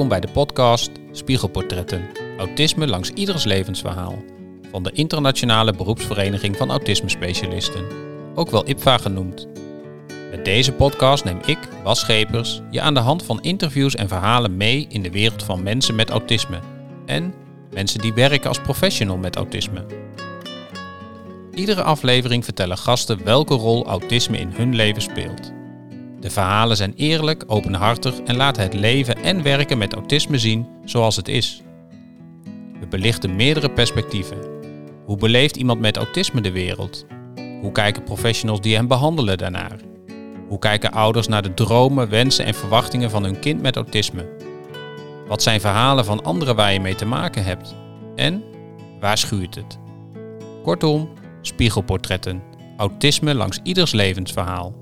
Welkom bij de podcast Spiegelportretten. Autisme langs ieders levensverhaal. Van de Internationale Beroepsvereniging van Autisme Specialisten. Ook wel IPVA genoemd. Met deze podcast neem ik, Bas Schepers, je aan de hand van interviews en verhalen mee in de wereld van mensen met autisme. En mensen die werken als professional met autisme. Iedere aflevering vertellen gasten welke rol autisme in hun leven speelt. De verhalen zijn eerlijk, openhartig en laten het leven en werken met autisme zien zoals het is. We belichten meerdere perspectieven. Hoe beleeft iemand met autisme de wereld? Hoe kijken professionals die hem behandelen daarnaar? Hoe kijken ouders naar de dromen, wensen en verwachtingen van hun kind met autisme? Wat zijn verhalen van anderen waar je mee te maken hebt? En waar schuurt het? Kortom, spiegelportretten. Autisme langs ieders levensverhaal.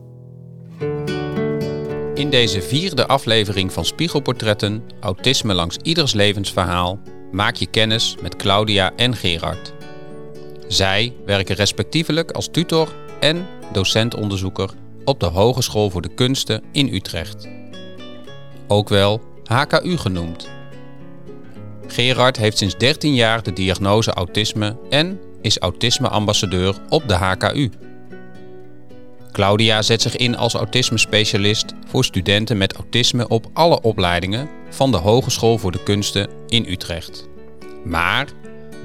In deze vierde aflevering van Spiegelportretten, Autisme langs ieders levensverhaal, maak je kennis met Claudia en Gerard. Zij werken respectievelijk als tutor en docentonderzoeker op de Hogeschool voor de Kunsten in Utrecht. Ook wel HKU genoemd. Gerard heeft sinds 13 jaar de diagnose autisme en is autisme-ambassadeur op de HKU. Claudia zet zich in als autisme-specialist voor studenten met autisme op alle opleidingen van de Hogeschool voor de Kunsten in Utrecht. Maar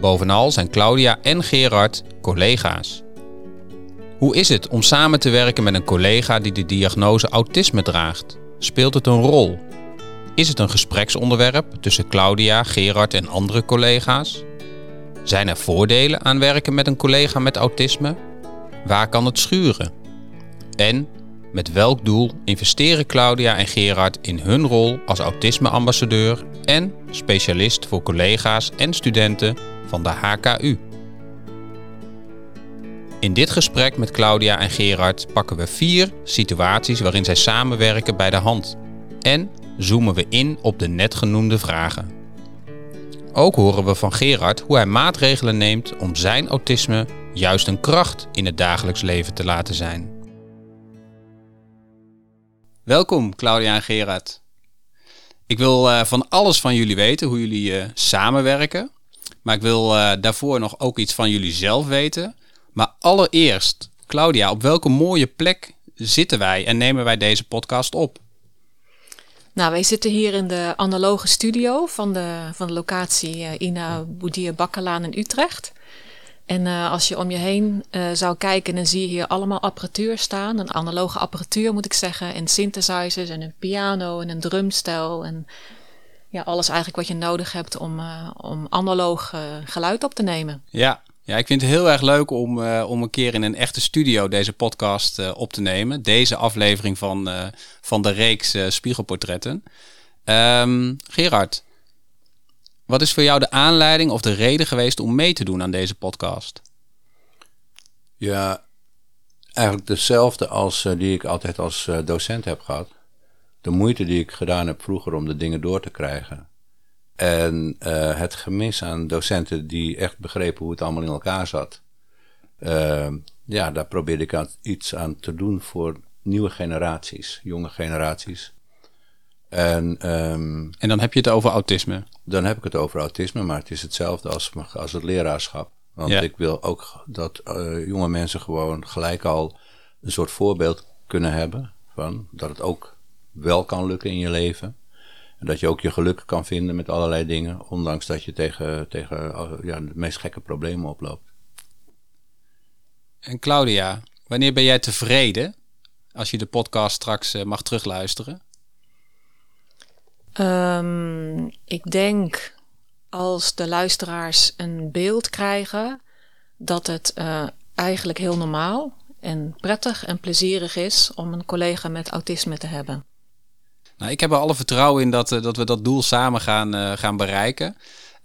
bovenal zijn Claudia en Gerard collega's. Hoe is het om samen te werken met een collega die de diagnose autisme draagt? Speelt het een rol? Is het een gespreksonderwerp tussen Claudia, Gerard en andere collega's? Zijn er voordelen aan werken met een collega met autisme? Waar kan het schuren? En met welk doel investeren Claudia en Gerard in hun rol als autisme-ambassadeur en specialist voor collega's en studenten van de HKU? In dit gesprek met Claudia en Gerard pakken we vier situaties waarin zij samenwerken bij de hand en zoomen we in op de net genoemde vragen. Ook horen we van Gerard hoe hij maatregelen neemt om zijn autisme juist een kracht in het dagelijks leven te laten zijn. Welkom Claudia en Gerard. Ik wil uh, van alles van jullie weten, hoe jullie uh, samenwerken. Maar ik wil uh, daarvoor nog ook iets van jullie zelf weten. Maar allereerst, Claudia, op welke mooie plek zitten wij en nemen wij deze podcast op? Nou, wij zitten hier in de analoge studio van de, van de locatie Ina Boudier Bakkerlaan in Utrecht. En uh, als je om je heen uh, zou kijken, dan zie je hier allemaal apparatuur staan. Een analoge apparatuur moet ik zeggen. En synthesizers en een piano en een drumstel. En ja, alles eigenlijk wat je nodig hebt om, uh, om analoog geluid op te nemen. Ja. ja, ik vind het heel erg leuk om, om een keer in een echte studio deze podcast op te nemen. Deze aflevering van, van de reeks Spiegelportretten. Um, Gerard, wat is voor jou de aanleiding of de reden geweest om mee te doen aan deze podcast? Ja, eigenlijk dezelfde als uh, die ik altijd als uh, docent heb gehad. De moeite die ik gedaan heb vroeger om de dingen door te krijgen. En uh, het gemis aan docenten die echt begrepen hoe het allemaal in elkaar zat. ja, daar probeerde ik aan, iets aan te doen voor nieuwe generaties, jonge generaties. En, um, en dan heb je het over autisme? Dan heb ik het over autisme, maar het is hetzelfde als, als het leraarschap. Want ik wil ook dat uh, jonge mensen gewoon gelijk al een soort voorbeeld kunnen hebben van dat het ook wel kan lukken in je leven. En dat je ook je geluk kan vinden met allerlei dingen, ondanks dat je tegen, tegen uh, ja, de meest gekke problemen oploopt. En Claudia, wanneer ben jij tevreden als je de podcast straks uh, mag terugluisteren? Um, ik denk als de luisteraars een beeld krijgen dat het uh, eigenlijk heel normaal en prettig en plezierig is om een collega met autisme te hebben. Nou, ik heb er alle vertrouwen in dat, uh, dat we dat doel samen gaan, uh, gaan bereiken.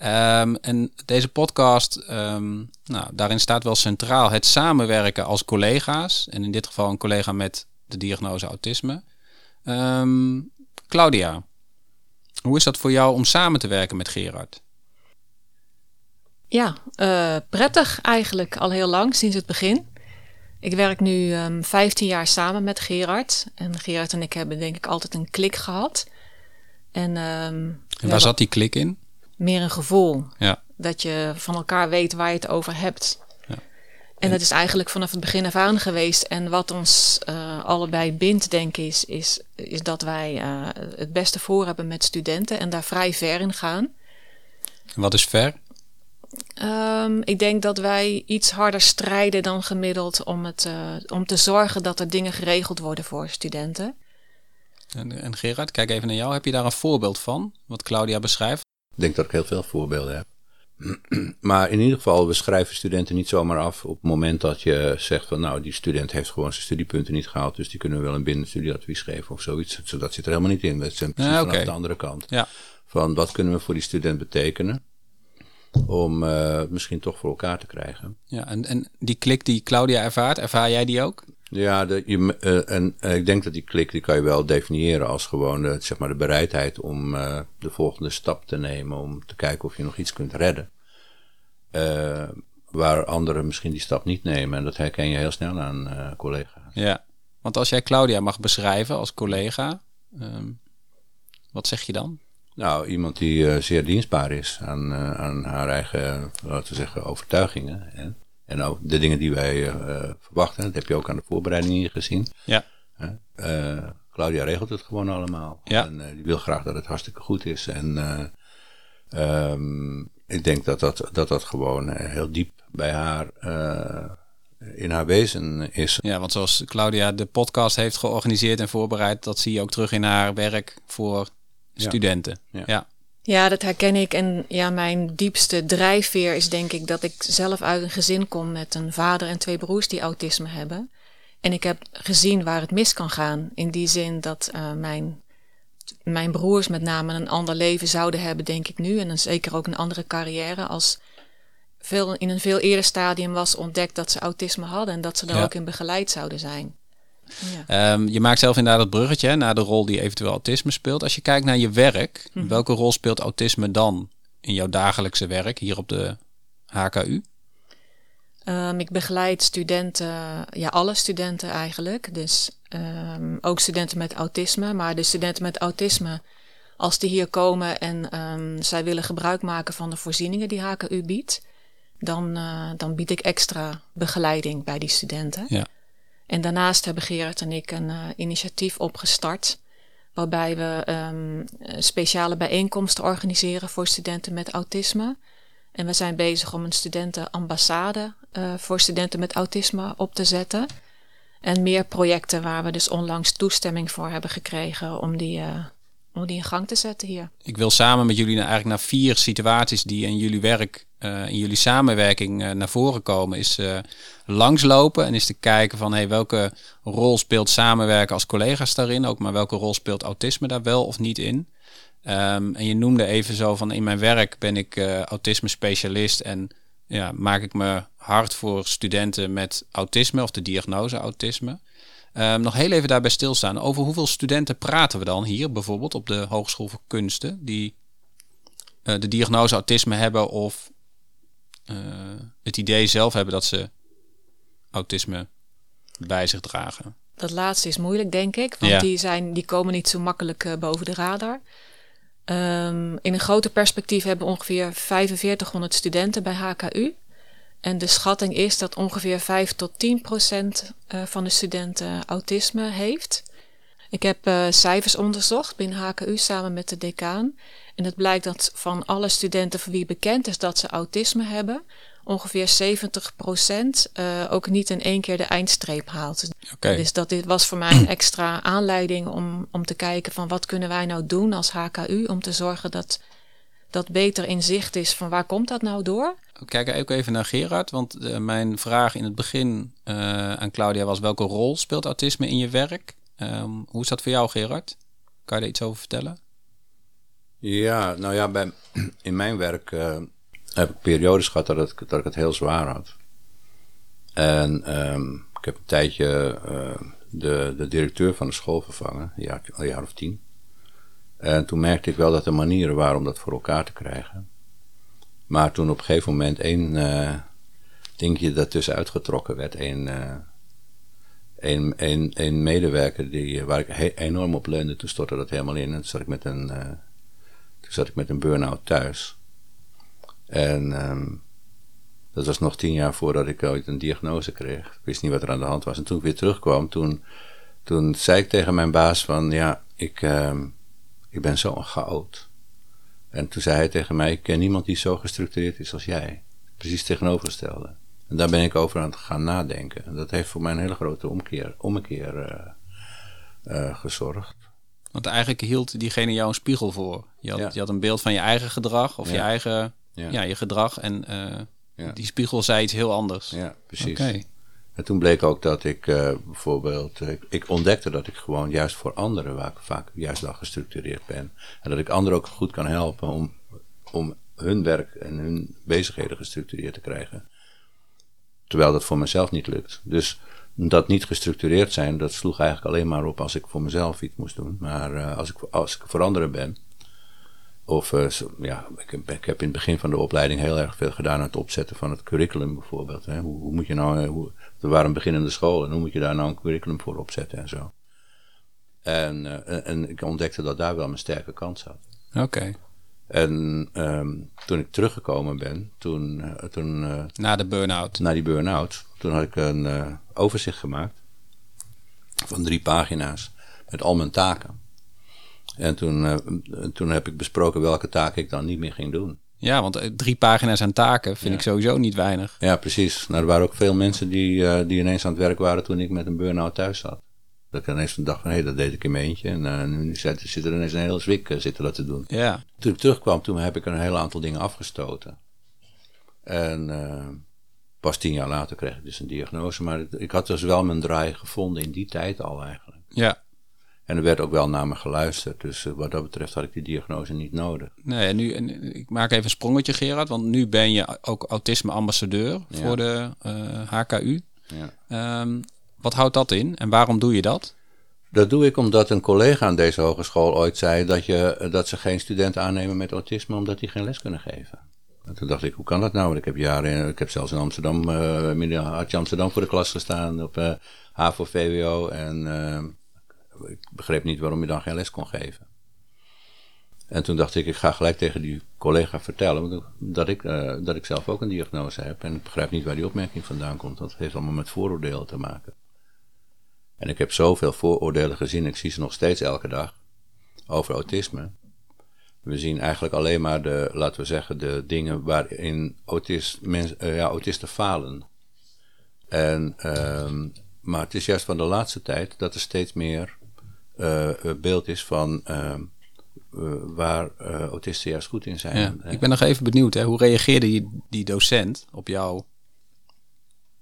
Um, en deze podcast, um, nou, daarin staat wel centraal het samenwerken als collega's. En in dit geval een collega met de diagnose autisme. Um, Claudia, hoe is dat voor jou om samen te werken met Gerard? Ja, uh, prettig eigenlijk al heel lang, sinds het begin. Ik werk nu um, ehm, 15 jaar samen met Gerard. En Gerard en ik hebben denk ik altijd een klik gehad. En um, En waar zat die klik in? Meer een gevoel. Ja. Dat je van elkaar weet waar je het over hebt. En dat is eigenlijk vanaf het begin af aan geweest. En wat ons uh, allebei bindt, denk ik, is, is, is dat wij uh, het beste voor hebben met studenten en daar vrij ver in gaan. Wat is ver? Um, ik denk dat wij iets harder strijden dan gemiddeld om, het, uh, om te zorgen dat er dingen geregeld worden voor studenten. En, en Gerard, kijk even naar jou. Heb je daar een voorbeeld van, wat Claudia beschrijft? Ik denk dat ik heel veel voorbeelden heb. maar in ieder geval, we schrijven studenten niet zomaar af op het moment dat je zegt van nou, die student heeft gewoon zijn studiepunten niet gehaald, dus die kunnen we wel een binnenstudieadvies geven of zoiets. Dat zit er helemaal niet in. Dat zijn precies ja, vanaf de andere kant. Ja. Van wat kunnen we voor die student betekenen om uh, misschien toch voor elkaar te krijgen. Ja, en, en die klik die Claudia ervaart, ervaar jij die ook? Ja, de, je, uh, en uh, ik denk dat die klik die kan je wel definiëren als gewoon de, zeg maar de bereidheid om uh, de volgende stap te nemen. Om te kijken of je nog iets kunt redden. waar anderen misschien die stap niet nemen. En dat herken je heel snel aan collega's. Ja, want als jij Claudia mag beschrijven als collega, um, wat zeg je dan? Nou, iemand die zeer dienstbaar is aan, aan haar eigen, laten we zeggen, overtuigingen. En en ook de dingen die wij uh, verwachten, dat heb je ook aan de voorbereidingen gezien. Ja. Uh, Claudia regelt het gewoon allemaal. Ja. En uh, die wil graag dat het hartstikke goed is. En um, ik denk dat dat, dat, dat gewoon heel diep bij haar in haar wezen is. Ja, want zoals Claudia de podcast heeft georganiseerd en voorbereid, dat zie je ook terug in haar werk voor studenten. Ja. ja. Ja, dat herken ik. En ja, mijn diepste drijfveer is denk ik dat ik zelf uit een gezin kom met een vader en twee broers die autisme hebben. En ik heb gezien waar het mis kan gaan. In die zin dat uh, mijn, mijn broers met name een ander leven zouden hebben, denk ik nu. En dan zeker ook een andere carrière. Als veel, in een veel eerder stadium was ontdekt dat ze autisme hadden en dat ze daar ja. ook in begeleid zouden zijn. Ja. Um, je maakt zelf inderdaad het bruggetje naar de rol die eventueel autisme speelt. Als je kijkt naar je werk, -hmm. welke rol speelt autisme dan in jouw dagelijkse werk hier op de HKU? Um, ik begeleid studenten, ja, alle studenten eigenlijk. Dus um, ook studenten met autisme. Maar de studenten met autisme, als die hier komen en um, zij willen gebruik maken van de voorzieningen die HKU biedt, dan, uh, dan bied ik extra begeleiding bij die studenten. Ja. En daarnaast hebben Gerard en ik een uh, initiatief opgestart. Waarbij we um, speciale bijeenkomsten organiseren voor studenten met autisme. En we zijn bezig om een studentenambassade uh, voor studenten met autisme op te zetten. En meer projecten waar we dus onlangs toestemming voor hebben gekregen om die, uh, om die in gang te zetten hier. Ik wil samen met jullie eigenlijk naar vier situaties die in jullie werk, uh, in jullie samenwerking uh, naar voren komen. Is uh, langslopen en is te kijken van hey, welke rol speelt samenwerken als collega's daarin. Ook maar welke rol speelt autisme daar wel of niet in. Um, en je noemde even zo van in mijn werk ben ik autisme specialist en ja, maak ik me hard voor studenten met autisme of de diagnose autisme. Um, nog heel even daarbij stilstaan. Over hoeveel studenten praten we dan hier, bijvoorbeeld op de Hogeschool voor Kunsten, die uh, de diagnose autisme hebben of uh, het idee zelf hebben dat ze autisme bij zich dragen? Dat laatste is moeilijk, denk ik, want Ja. die, zijn, die komen niet zo makkelijk uh, boven de radar. Um, in een groter perspectief hebben we ongeveer 4500 studenten bij HKU. En de schatting is dat ongeveer 5 tot 10 procent uh, van de studenten autisme heeft. Ik heb uh, cijfers onderzocht binnen HKU samen met de decaan. En het blijkt dat van alle studenten voor wie bekend is dat ze autisme hebben, ongeveer 70 procent uh, ook niet in één keer de eindstreep haalt. Okay. Dus dat dit was voor mij een extra aanleiding om, om te kijken van wat kunnen wij nou doen als HKU om te zorgen dat dat beter in zicht is van waar komt dat nou door? Kijk ook even naar Gerard, want uh, mijn vraag in het begin uh, aan Claudia was welke rol speelt autisme in je werk? Um, hoe is dat voor jou Gerard? Kan je daar iets over vertellen? Ja, nou ja, bij, in mijn werk uh, heb ik periodes gehad dat, het, dat ik het heel zwaar had. En um, ik heb een tijdje de, de directeur van de school vervangen, een jaar, een jaar of tien. En toen merkte ik wel dat er manieren waren om dat voor elkaar te krijgen. Maar toen op een gegeven moment één uh, dingetje daartussen uitgetrokken werd. Uh, een, een, een medewerker die, waar ik enorm op leunde, toen stortte dat helemaal in. En toen zat ik met een, Toen ik met een burn-out thuis. En ehm, dat was nog tien jaar voordat ik ooit een diagnose kreeg. Ik wist niet wat er aan de hand was. En toen ik weer terugkwam, toen, toen zei ik tegen mijn baas van... Ja, ik, ehm, ik ben zo'n chaot. En toen zei hij tegen mij, ik ken niemand die zo gestructureerd is als jij. Precies tegenovergestelde. En daar ben ik over aan het gaan nadenken. En dat heeft voor mij een hele grote omkeer, ommekeer uh, gezorgd. Want eigenlijk hield diegene jou een spiegel voor. Je had, je had een beeld van je eigen gedrag of je eigen ja. je gedrag. En uh, die spiegel zei iets heel anders. Ja, precies. En toen bleek ook dat ik uh, bijvoorbeeld, ik, ik, ontdekte dat ik gewoon juist voor anderen waar ik vaak juist al gestructureerd ben. En dat ik anderen ook goed kan helpen om, om hun werk en hun bezigheden gestructureerd te krijgen. Terwijl dat voor mezelf niet lukt. Dus dat niet gestructureerd zijn, dat sloeg eigenlijk alleen maar op als ik voor mezelf iets moest doen. Maar uh, als, ik, als ik voor anderen ben, of uh, ja, ik, ik, heb in het begin van de opleiding heel erg veel gedaan aan het opzetten van het curriculum bijvoorbeeld. Hè. Hoe, hoe, moet je nou, eh, hoe, we waren beginnende school en hoe moet je daar nou een curriculum voor opzetten en zo. En, uh, en ik ontdekte dat daar wel mijn sterke kant zat. Oké. En um, toen ik teruggekomen ben, toen... Uh, toen na de burn-out? Na die burn-out. Toen had ik een overzicht gemaakt van drie pagina's met al mijn taken. En toen, toen heb ik besproken welke taken ik dan niet meer ging doen. Ja, want drie pagina's aan taken vind ik sowieso niet weinig. Ja, precies. Nou, er waren ook veel mensen die, die ineens aan het werk waren toen ik met een burn-out thuis zat. Dat ik ineens dacht van, hé, hey, dat deed ik in mijn eentje. En uh, nu zit, zit er ineens een hele zwik uh, zitten dat te doen. Ja. Toen ik terugkwam, toen heb ik een heel aantal dingen afgestoten. En uh, pas tien jaar later kreeg ik dus een diagnose. Maar ik had dus wel mijn draai gevonden in die tijd al eigenlijk. Ja. En er werd ook wel naar me geluisterd. Dus wat dat betreft had ik die diagnose niet nodig. Nee, en nu, en ik maak even een sprongetje Gerard. Want nu ben je ook autisme-ambassadeur voor de HKU. Ja. Um, wat houdt dat in en waarom doe je dat? Dat doe ik omdat een collega aan deze hogeschool ooit zei dat, je, dat ze geen studenten aannemen met autisme omdat die geen les kunnen geven. En toen dacht ik, hoe kan dat nou? Ik heb jaren, ik heb zelfs in Amsterdam, uh, in Amsterdam voor de klas gestaan op uh, HAVO, VWO. En uh, ik begreep niet waarom je dan geen les kon geven. En toen dacht ik, ik ga gelijk tegen die collega vertellen dat ik, uh, dat ik zelf ook een diagnose heb. En ik begrijp niet waar die opmerking vandaan komt. Dat heeft allemaal met vooroordelen te maken. En ik heb zoveel vooroordelen gezien, ik zie ze nog steeds elke dag, over autisme. We zien eigenlijk alleen maar de, laten we zeggen, de dingen waarin autist, mens, uh, ja, autisten falen. En, um, maar het is juist van de laatste tijd dat er steeds meer uh, beeld is van uh, waar autisten juist goed in zijn. Ja, ik ben nog even benieuwd, hè? hoe reageerde die, die docent op jou?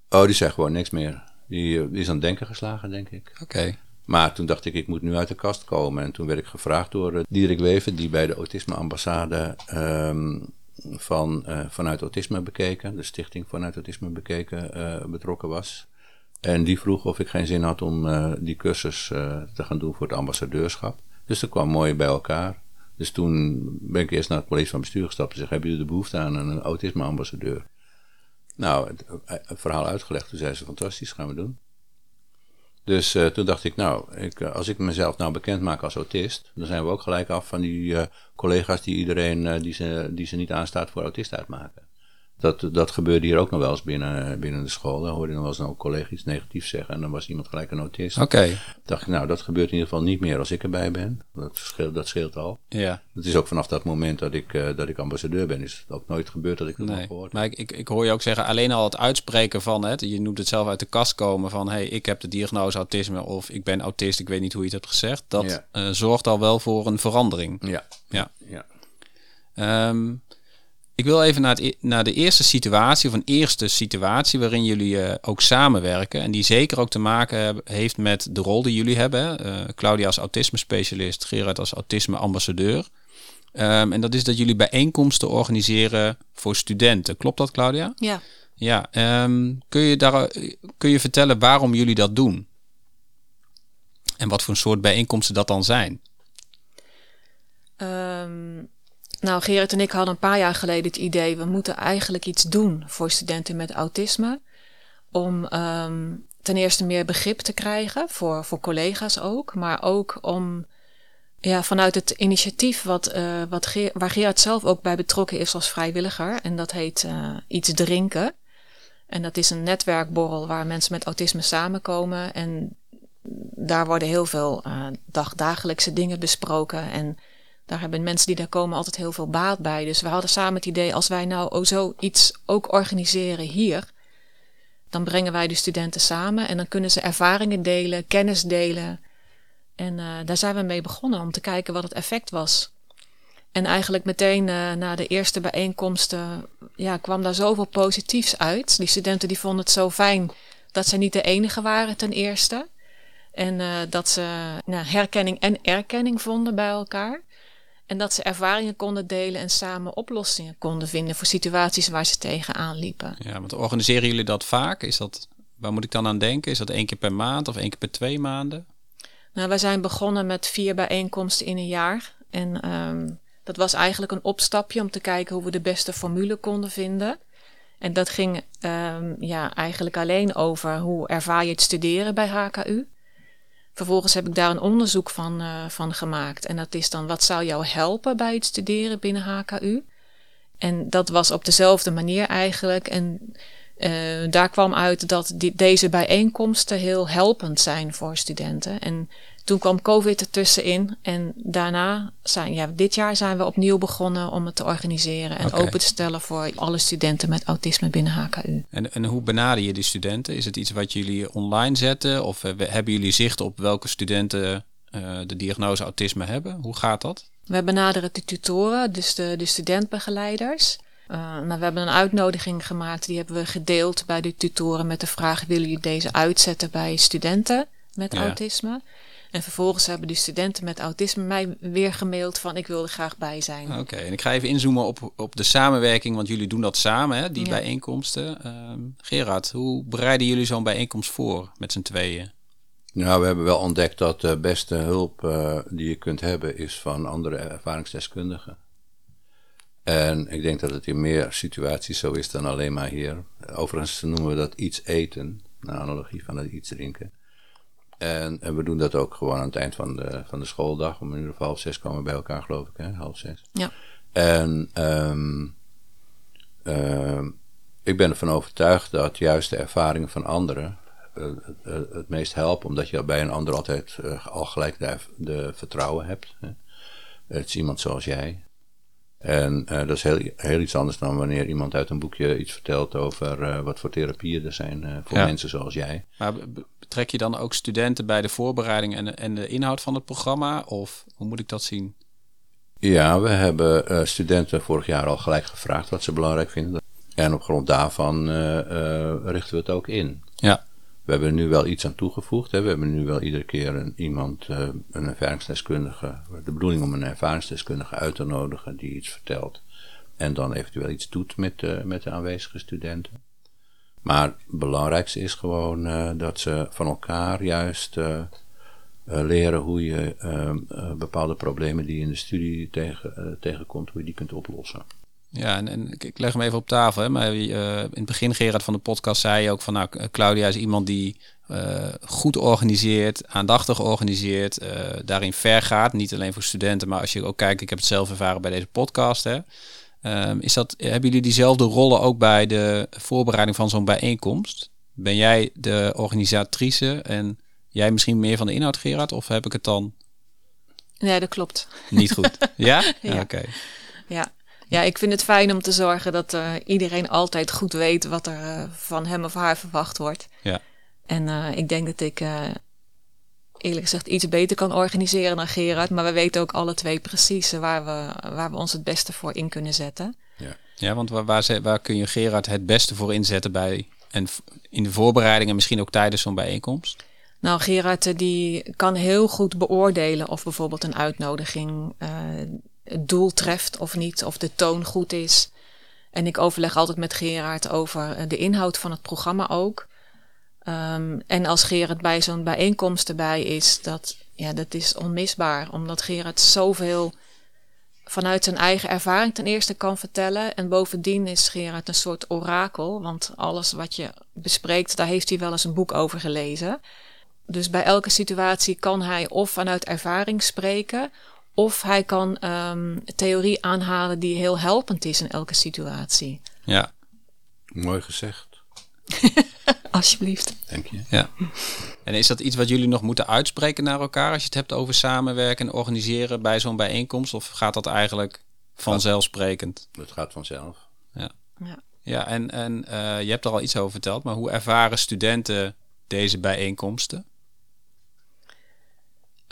Oh, die zei gewoon niks meer. Die, die is aan het denken geslagen, denk ik. Oké. Maar toen dacht ik, ik moet nu uit de kast komen. En toen werd ik gevraagd door uh, Dierik Weven, die bij de Autisme-ambassade um, van, uh, vanuit Autisme bekeken, de stichting vanuit Autisme bekeken, uh, betrokken was. En die vroeg of ik geen zin had om die cursus te gaan doen voor het ambassadeurschap. Dus dat kwam mooi bij elkaar. Dus toen ben ik eerst naar het college van bestuur gestapt en zeg: Hebben jullie de behoefte aan een autisme-ambassadeur? Nou, het, het, verhaal uitgelegd. Toen zei ze, fantastisch, gaan we doen. Dus toen dacht ik, nou, ik, als ik mezelf nou bekend maak als autist, dan zijn we ook gelijk af van die collega's die iedereen die, ze, die ze niet aanstaat voor autist uitmaken. Dat, dat gebeurde hier ook nog wel eens binnen, binnen de school. Dan hoorde je nog wel eens een collega iets negatiefs zeggen en dan was iemand gelijk een autist. Oké. Okay. dacht ik, nou, dat gebeurt in ieder geval niet meer als ik erbij ben. Dat scheelt, dat scheelt al. Ja. Het is ook vanaf dat moment dat ik, uh, dat ik ambassadeur ben, is het ook nooit gebeurd dat ik dat nee. heb gehoord. Maar ik, ik, ik hoor je ook zeggen, alleen al het uitspreken van het, je noemt het zelf uit de kast komen van, hey, ik heb de diagnose autisme of ik ben autist, ik weet niet hoe je het hebt gezegd. Dat ja. uh, zorgt al wel voor een verandering. Ja. Ja. ja. Um, ik wil even naar, het, naar, de eerste situatie, of een eerste situatie waarin jullie uh, ook samenwerken. En die zeker ook te maken heb, heeft met de rol die jullie hebben. Uh, Claudia als autisme-specialist, Gerard als autisme-ambassadeur. Um, en dat is dat jullie bijeenkomsten organiseren voor studenten. Klopt dat, Claudia? Ja. Ja. Um, kun, je daar, kun je vertellen waarom jullie dat doen? En wat voor een soort bijeenkomsten dat dan zijn? Um, nou, Gerrit en ik hadden een paar jaar geleden het idee, we moeten eigenlijk iets doen voor studenten met autisme. Om um, ten eerste meer begrip te krijgen, voor, voor collega's ook, maar ook om Ja, vanuit het initiatief wat, uh, wat waar Gerard zelf ook bij betrokken is als vrijwilliger. En dat heet uh, Iets Drinken. En dat is een netwerkborrel waar mensen met autisme samenkomen. En daar worden heel veel uh, dagdagelijkse dingen besproken. En daar hebben mensen die daar komen altijd heel veel baat bij. Dus we hadden samen het idee, als wij nou oh, zoiets ook organiseren hier, dan brengen wij de studenten samen en dan kunnen ze ervaringen delen, kennis delen. En uh, daar zijn we mee begonnen om te kijken wat het effect was. En eigenlijk meteen uh, na de eerste bijeenkomsten ja, kwam daar zoveel positiefs uit. Die studenten die vonden het zo fijn dat ze niet de enige waren ten eerste. En uh, dat ze nou, herkenning en erkenning vonden bij elkaar. En dat ze ervaringen konden delen en samen oplossingen konden vinden voor situaties waar ze tegenaan liepen. Ja, want organiseren jullie dat vaak? Is dat, waar moet ik dan aan denken? Is dat één keer per maand of één keer per twee maanden? Nou, wij zijn begonnen met vier bijeenkomsten in een jaar. En um, dat was eigenlijk een opstapje om te kijken hoe we de beste formule konden vinden. En dat ging um, ja, eigenlijk alleen over hoe ervaar je het studeren bij HKU. Vervolgens heb ik daar een onderzoek van, uh, van gemaakt. En dat is dan wat zou jou helpen bij het studeren binnen HKU? En dat was op dezelfde manier eigenlijk. En uh, daar kwam uit dat deze bijeenkomsten heel helpend zijn voor studenten. En toen kwam COVID ertussenin. En daarna zijn, ja, dit jaar zijn we opnieuw begonnen om het te organiseren en okay. open te stellen voor alle studenten met autisme binnen HKU. En, en hoe benader je die studenten? Is het iets wat jullie online zetten? Of hebben jullie zicht op welke studenten uh, de diagnose autisme hebben? Hoe gaat dat? We benaderen de tutoren, dus de, de studentbegeleiders. Uh, nou, we hebben een uitnodiging gemaakt, die hebben we gedeeld bij de tutoren met de vraag: willen jullie deze uitzetten bij studenten met ja. autisme? En vervolgens hebben die studenten met autisme mij weer gemaild van ik wil er graag bij zijn. Oké, okay, en ik ga even inzoomen op, op de samenwerking, want jullie doen dat samen, hè, die ja. bijeenkomsten. Um, Gerard, hoe bereiden jullie zo'n bijeenkomst voor met z'n tweeën? Nou, we hebben wel ontdekt dat de beste hulp uh, die je kunt hebben is van andere ervaringsdeskundigen. En ik denk dat het in meer situaties zo is dan alleen maar hier. Overigens noemen we dat iets eten, naar analogie van het iets drinken. En, en, we doen dat ook gewoon aan het eind van de, van de schooldag. Om in ieder geval half zes komen we bij elkaar, geloof ik, hè? half zes. Ja. En um, uh, ik ben ervan overtuigd dat juist de ervaringen van anderen uh, het, het meest helpen, omdat je bij een ander altijd uh, al gelijk de, de vertrouwen hebt. Hè? Het is iemand zoals jij. En uh, dat is heel, heel iets anders dan wanneer iemand uit een boekje iets vertelt over uh, wat voor therapieën er zijn uh, voor ja. mensen zoals jij. Maar betrek je dan ook studenten bij de voorbereiding en, en de inhoud van het programma? Of hoe moet ik dat zien? Ja, we hebben studenten vorig jaar al gelijk gevraagd wat ze belangrijk vinden. En op grond daarvan richten we het ook in. Ja. We hebben er nu wel iets aan toegevoegd. Hè. We hebben nu wel iedere keer een, iemand, uh, een ervaringsdeskundige, de bedoeling om een ervaringsdeskundige uit te nodigen die iets vertelt. En dan eventueel iets doet met, uh, met de aanwezige studenten. Maar het belangrijkste is gewoon uh, dat ze van elkaar juist leren hoe je bepaalde problemen die in de studie tegen, tegenkomt, hoe je die kunt oplossen. Ja, en, en, ik leg hem even op tafel. Hè. Maar uh, in het begin, Gerard, van de podcast zei je ook van... nou, Claudia is iemand die uh, goed organiseert, aandachtig organiseert... Uh, daarin ver gaat. Niet alleen voor studenten, maar als je ook kijkt... ik heb het zelf ervaren bij deze podcast. Hè. Um, is dat, hebben jullie diezelfde rollen ook bij de voorbereiding van zo'n bijeenkomst? Ben jij de organisatrice en jij misschien meer van de inhoud, Gerard? Of heb ik het dan... Nee, dat klopt. Niet goed. ja? ja. Oké. Okay. Ja, ja, ik vind het fijn om te zorgen dat uh, iedereen altijd goed weet wat er uh, van hem of haar verwacht wordt. Ja. En uh, ik denk dat ik eerlijk gezegd iets beter kan organiseren dan Gerard. Maar we weten ook alle twee precies waar we, waar we ons het beste voor in kunnen zetten. Ja, ja want waar, waar, waar kun je Gerard het beste voor inzetten bij en in de voorbereiding en misschien ook tijdens zo'n bijeenkomst? Nou, Gerard die kan heel goed beoordelen of bijvoorbeeld een uitnodiging het doel treft of niet, of de toon goed is. En ik overleg altijd met Gerard over eh, de inhoud van het programma ook. Um, en als Gerard bij zo'n bijeenkomst erbij is, dat, ja, dat is onmisbaar. Omdat Gerard zoveel vanuit zijn eigen ervaring ten eerste kan vertellen. En bovendien is Gerard een soort orakel. Want alles wat je bespreekt, daar heeft hij wel eens een boek over gelezen. Dus bij elke situatie kan hij of vanuit ervaring spreken, Of hij kan um, theorie aanhalen die heel helpend is in elke situatie. Ja. Mooi gezegd. Alsjeblieft. Denk je? Ja. En is dat iets wat jullie nog moeten uitspreken naar elkaar als je het hebt over samenwerken en organiseren bij zo'n bijeenkomst? Of gaat dat eigenlijk vanzelfsprekend? Het gaat vanzelf. Ja. Ja. Ja, en, en uh, je hebt er al iets over verteld, maar hoe ervaren studenten deze bijeenkomsten?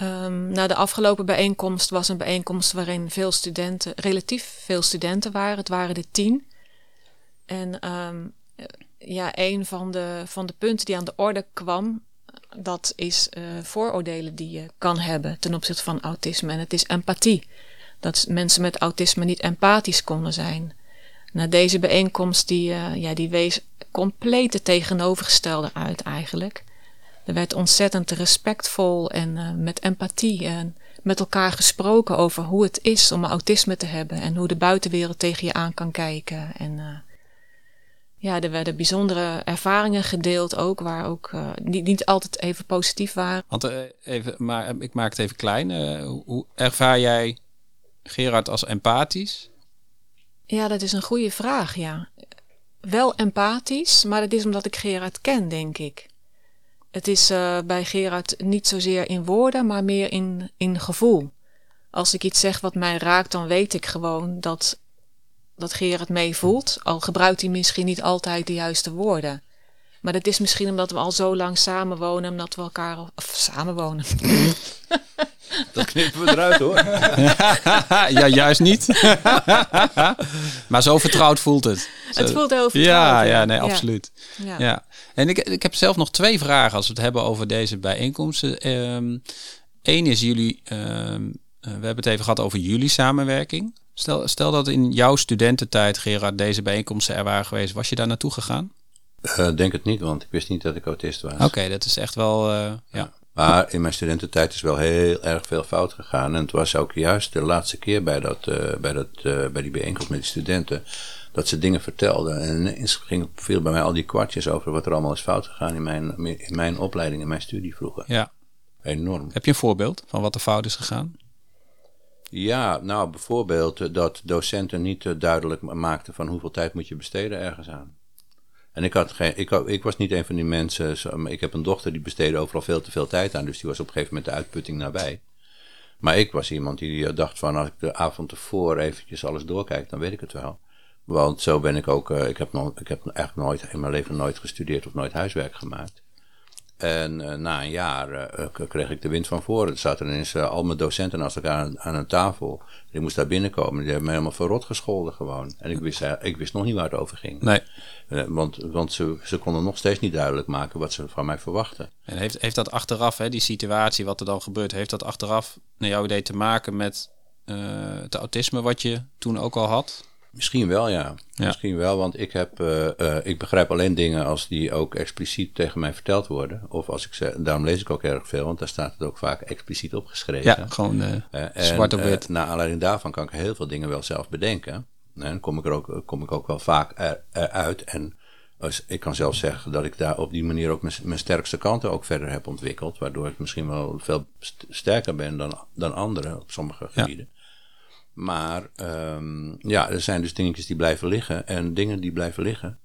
Um, nou, de afgelopen bijeenkomst was een bijeenkomst waarin veel studenten, relatief veel studenten waren. Het waren er tien. En um, ja, een van de, van de punten die aan de orde kwam, dat is uh, vooroordelen die je kan hebben ten opzichte van autisme. En het is empathie. Dat mensen met autisme niet empathisch konden zijn. Nou, deze bijeenkomst die, uh, ja, die wees compleet het tegenovergestelde uit eigenlijk. Er werd ontzettend respectvol en uh, met empathie en met elkaar gesproken over hoe het is om autisme te hebben en hoe de buitenwereld tegen je aan kan kijken. En uh, ja, er werden bijzondere ervaringen gedeeld ook, waar ook uh, niet, niet altijd even positief waren. Want even, maar ik maak het even klein. hoe ervaar jij Gerard als empathisch? Ja, dat is een goede vraag, ja. Wel empathisch, maar dat is omdat ik Gerard ken, denk ik. Het is uh, bij Gerard niet zozeer in woorden, maar meer in, in gevoel. Als ik iets zeg wat mij raakt, dan weet ik gewoon dat, dat Gerard meevoelt. Al gebruikt hij misschien niet altijd de juiste woorden. Maar dat is misschien omdat we al zo lang samenwonen, omdat we elkaar. Of samenwonen. Dat knippen we eruit hoor. ja, juist niet. maar zo vertrouwd voelt het. Zo. Het voelt heel vertrouwd. Ja, ja nee, absoluut. Ja. ja. En ik, ik heb zelf nog twee vragen als we het hebben over deze bijeenkomsten. Eén um, is jullie, um, we hebben het even gehad over jullie samenwerking. Stel, stel dat in jouw studententijd, Gerard, deze bijeenkomsten er waren geweest. Was je daar naartoe gegaan? Uh, denk het niet, want ik wist niet dat ik autist was. Oké, okay, dat is echt wel, uh, ja. Maar in mijn studententijd is wel heel erg veel fout gegaan. En het was ook juist de laatste keer bij, dat, uh, bij, dat, uh, bij die bijeenkomst met die studenten. Dat ze dingen vertelden. En ineens ging, viel bij mij al die kwartjes over wat er allemaal is fout gegaan in mijn, in mijn opleiding, in mijn studie vroeger. Ja. Enorm. Heb je een voorbeeld van wat er fout is gegaan? Ja, nou bijvoorbeeld dat docenten niet duidelijk maakten van hoeveel tijd moet je besteden ergens aan. En ik, had geen, ik, ik, was niet een van die mensen. Ik heb een dochter die besteedde overal veel te veel tijd aan. Dus die was op een gegeven moment de uitputting nabij. Maar ik was iemand die dacht van als ik de avond ervoor eventjes alles doorkijk, dan weet ik het wel. Want zo ben ik ook. Ik heb, nog, ik heb eigenlijk nooit in mijn leven nooit gestudeerd of nooit huiswerk gemaakt. En uh, na een jaar uh, kreeg ik de wind van voren. Er zaten ineens uh, al mijn docenten naast elkaar aan, aan, een tafel. Die moest daar binnenkomen. Die hebben me helemaal verrot gescholden gewoon. En ik wist, ik wist nog niet waar het over ging. Nee. want want ze, ze konden nog steeds niet duidelijk maken wat ze van mij verwachten. En heeft, heeft dat achteraf, hè, die situatie, wat er dan gebeurt, heeft dat achteraf naar jouw idee te maken met het autisme wat je toen ook al had? Misschien wel, ja. ja. Misschien wel, want ik, heb, uh, uh, ik begrijp alleen dingen als die ook expliciet tegen mij verteld worden. Of als ik zeg, daarom lees ik ook erg veel, want daar staat het ook vaak expliciet opgeschreven. Ja, gewoon uh, zwart op wit. naar aanleiding daarvan kan ik heel veel dingen wel zelf bedenken. En kom ik er ook, kom ik ook wel vaak eruit. En als, ik kan zelfs zeggen dat ik daar op die manier ook mijn, mijn sterkste kanten ook verder heb ontwikkeld. Waardoor ik misschien wel veel sterker ben dan, dan anderen op sommige gebieden. Maar um, ja, er zijn dus dingetjes die blijven liggen. En dingen die blijven liggen,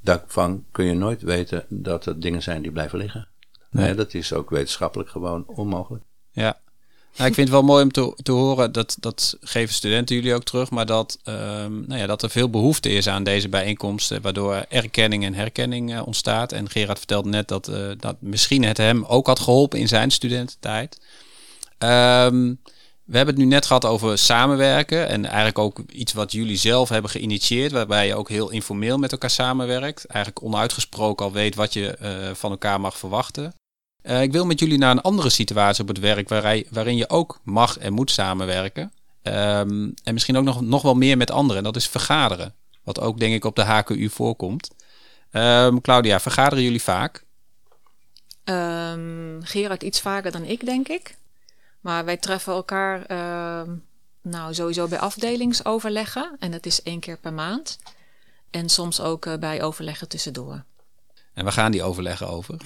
daarvan kun je nooit weten dat het dingen zijn die blijven liggen. Nee. nee dat is ook wetenschappelijk gewoon onmogelijk. Ja. Nou, ik vind het wel mooi om te, te horen, dat, dat geven studenten jullie ook terug, maar dat, um, nou ja, dat er veel behoefte is aan deze bijeenkomsten, waardoor erkenning en herkenning uh, ontstaat. En Gerard vertelde net dat, uh, dat misschien het hem ook had geholpen in zijn studententijd. Um, we hebben het nu net gehad over samenwerken en eigenlijk ook iets wat jullie zelf hebben geïnitieerd, waarbij je ook heel informeel met elkaar samenwerkt. Eigenlijk onuitgesproken al weet wat je uh, van elkaar mag verwachten. Uh, ik wil met jullie naar een andere situatie op het werk waarin, waarin je ook mag en moet samenwerken. Um, en misschien ook nog, nog wel meer met anderen. En dat is vergaderen. Wat ook denk ik op de HKU voorkomt. Um, Claudia, vergaderen jullie vaak? Um, Gerard iets vaker dan ik, denk ik. Maar wij treffen elkaar uh, nou, sowieso bij afdelingsoverleggen. En dat is één keer per maand. En soms ook uh, bij overleggen tussendoor. En waar gaan die overleggen over?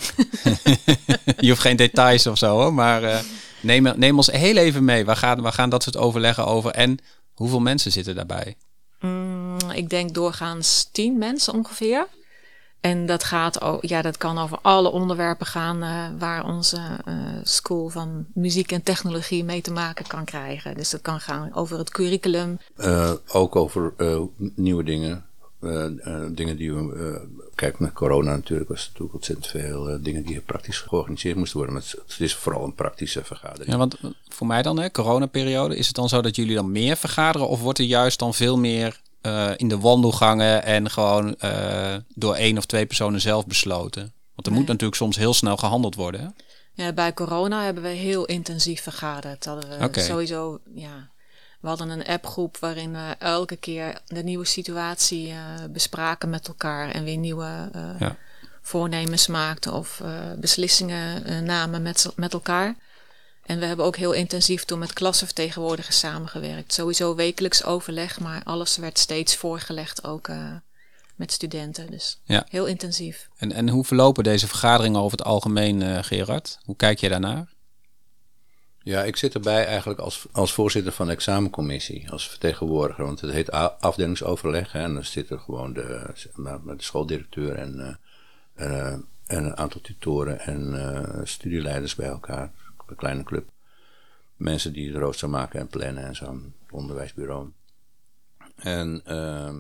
je hoeft geen details of zo hoor, maar... Uh... Neem, neem ons heel even mee. Waar gaan, waar gaan dat soort overleggen over? En hoeveel mensen zitten daarbij? Mm, ik denk doorgaans tien mensen ongeveer. En dat, gaat, ja, dat kan over alle onderwerpen gaan uh, waar onze uh, school van muziek en technologie mee te maken kan krijgen. Dus dat kan gaan over het curriculum. Uh, ook over nieuwe dingen. dingen die we. kijk, met corona natuurlijk was natuurlijk ontzettend veel dingen die praktisch georganiseerd moesten worden. Maar het, het, is vooral een praktische vergadering. Ja, want voor mij dan, hè, coronaperiode, is het dan zo dat jullie dan meer vergaderen? Of wordt er juist dan veel meer uh, in de wandelgangen en gewoon uh, door één of twee personen zelf besloten? Want er nee. moet natuurlijk soms heel snel gehandeld worden. Hè? Ja, bij corona hebben we heel intensief vergaderd. Hadden we okay. sowieso, ja, we hadden een appgroep waarin we elke keer de nieuwe situatie uh, bespraken met elkaar en weer nieuwe ja. voornemens maakten of beslissingen namen met, met elkaar. En we hebben ook heel intensief toen met klassenvertegenwoordigers samengewerkt. Sowieso wekelijks overleg, maar alles werd steeds voorgelegd ook uh, met studenten. Dus ja. heel intensief. En, en hoe verlopen deze vergaderingen over het algemeen, uh, Gerard? Hoe kijk je daarnaar? Ja, ik zit erbij eigenlijk als, als voorzitter van de examencommissie, als vertegenwoordiger. Want het heet afdelingsoverleg. Hè, en dan zitten gewoon de, de schooldirecteur en, uh, en een aantal tutoren en studieleiders bij elkaar een kleine club. Mensen die het rooster maken en plannen en zo'n onderwijsbureau. En uh,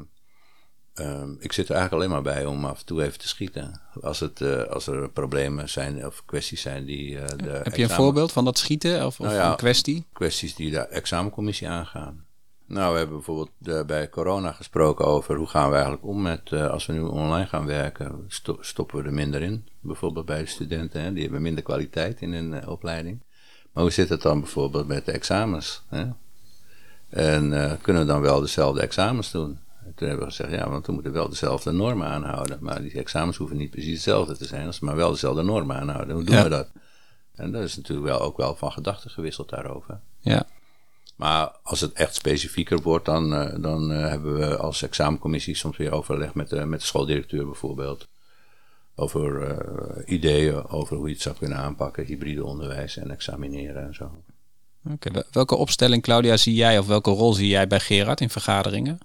uh, ik zit er eigenlijk alleen maar bij om af en toe even te schieten. Als, het, uh, als er problemen zijn of kwesties zijn die. Uh, de Heb je een voorbeeld van dat schieten of, of nou ja, een kwestie? Kwesties die de examencommissie aangaan. Nou, we hebben bijvoorbeeld uh, bij corona gesproken over hoe gaan we eigenlijk om met, uh, als we nu online gaan werken, sto stoppen we er minder in. Bijvoorbeeld bij de studenten, hè, die hebben minder kwaliteit in hun uh, opleiding. Maar hoe zit het dan bijvoorbeeld met de examens? Hè? En kunnen we dan wel dezelfde examens doen? En toen hebben we gezegd, ja, want we moeten wel dezelfde normen aanhouden. Maar die examens hoeven niet precies hetzelfde te zijn, als we maar wel dezelfde normen aanhouden. Hoe doen ja. we dat? En daar is natuurlijk wel ook wel van gedachten gewisseld daarover. Ja. Maar als het echt specifieker wordt, dan, uh, dan uh, hebben we als examencommissie soms weer overleg met de, met de schooldirecteur bijvoorbeeld. Over uh, ideeën over hoe je het zou kunnen aanpakken, hybride onderwijs en examineren en zo. Oké, okay. welke opstelling, Claudia, zie jij of welke rol zie jij bij Gerard in vergaderingen?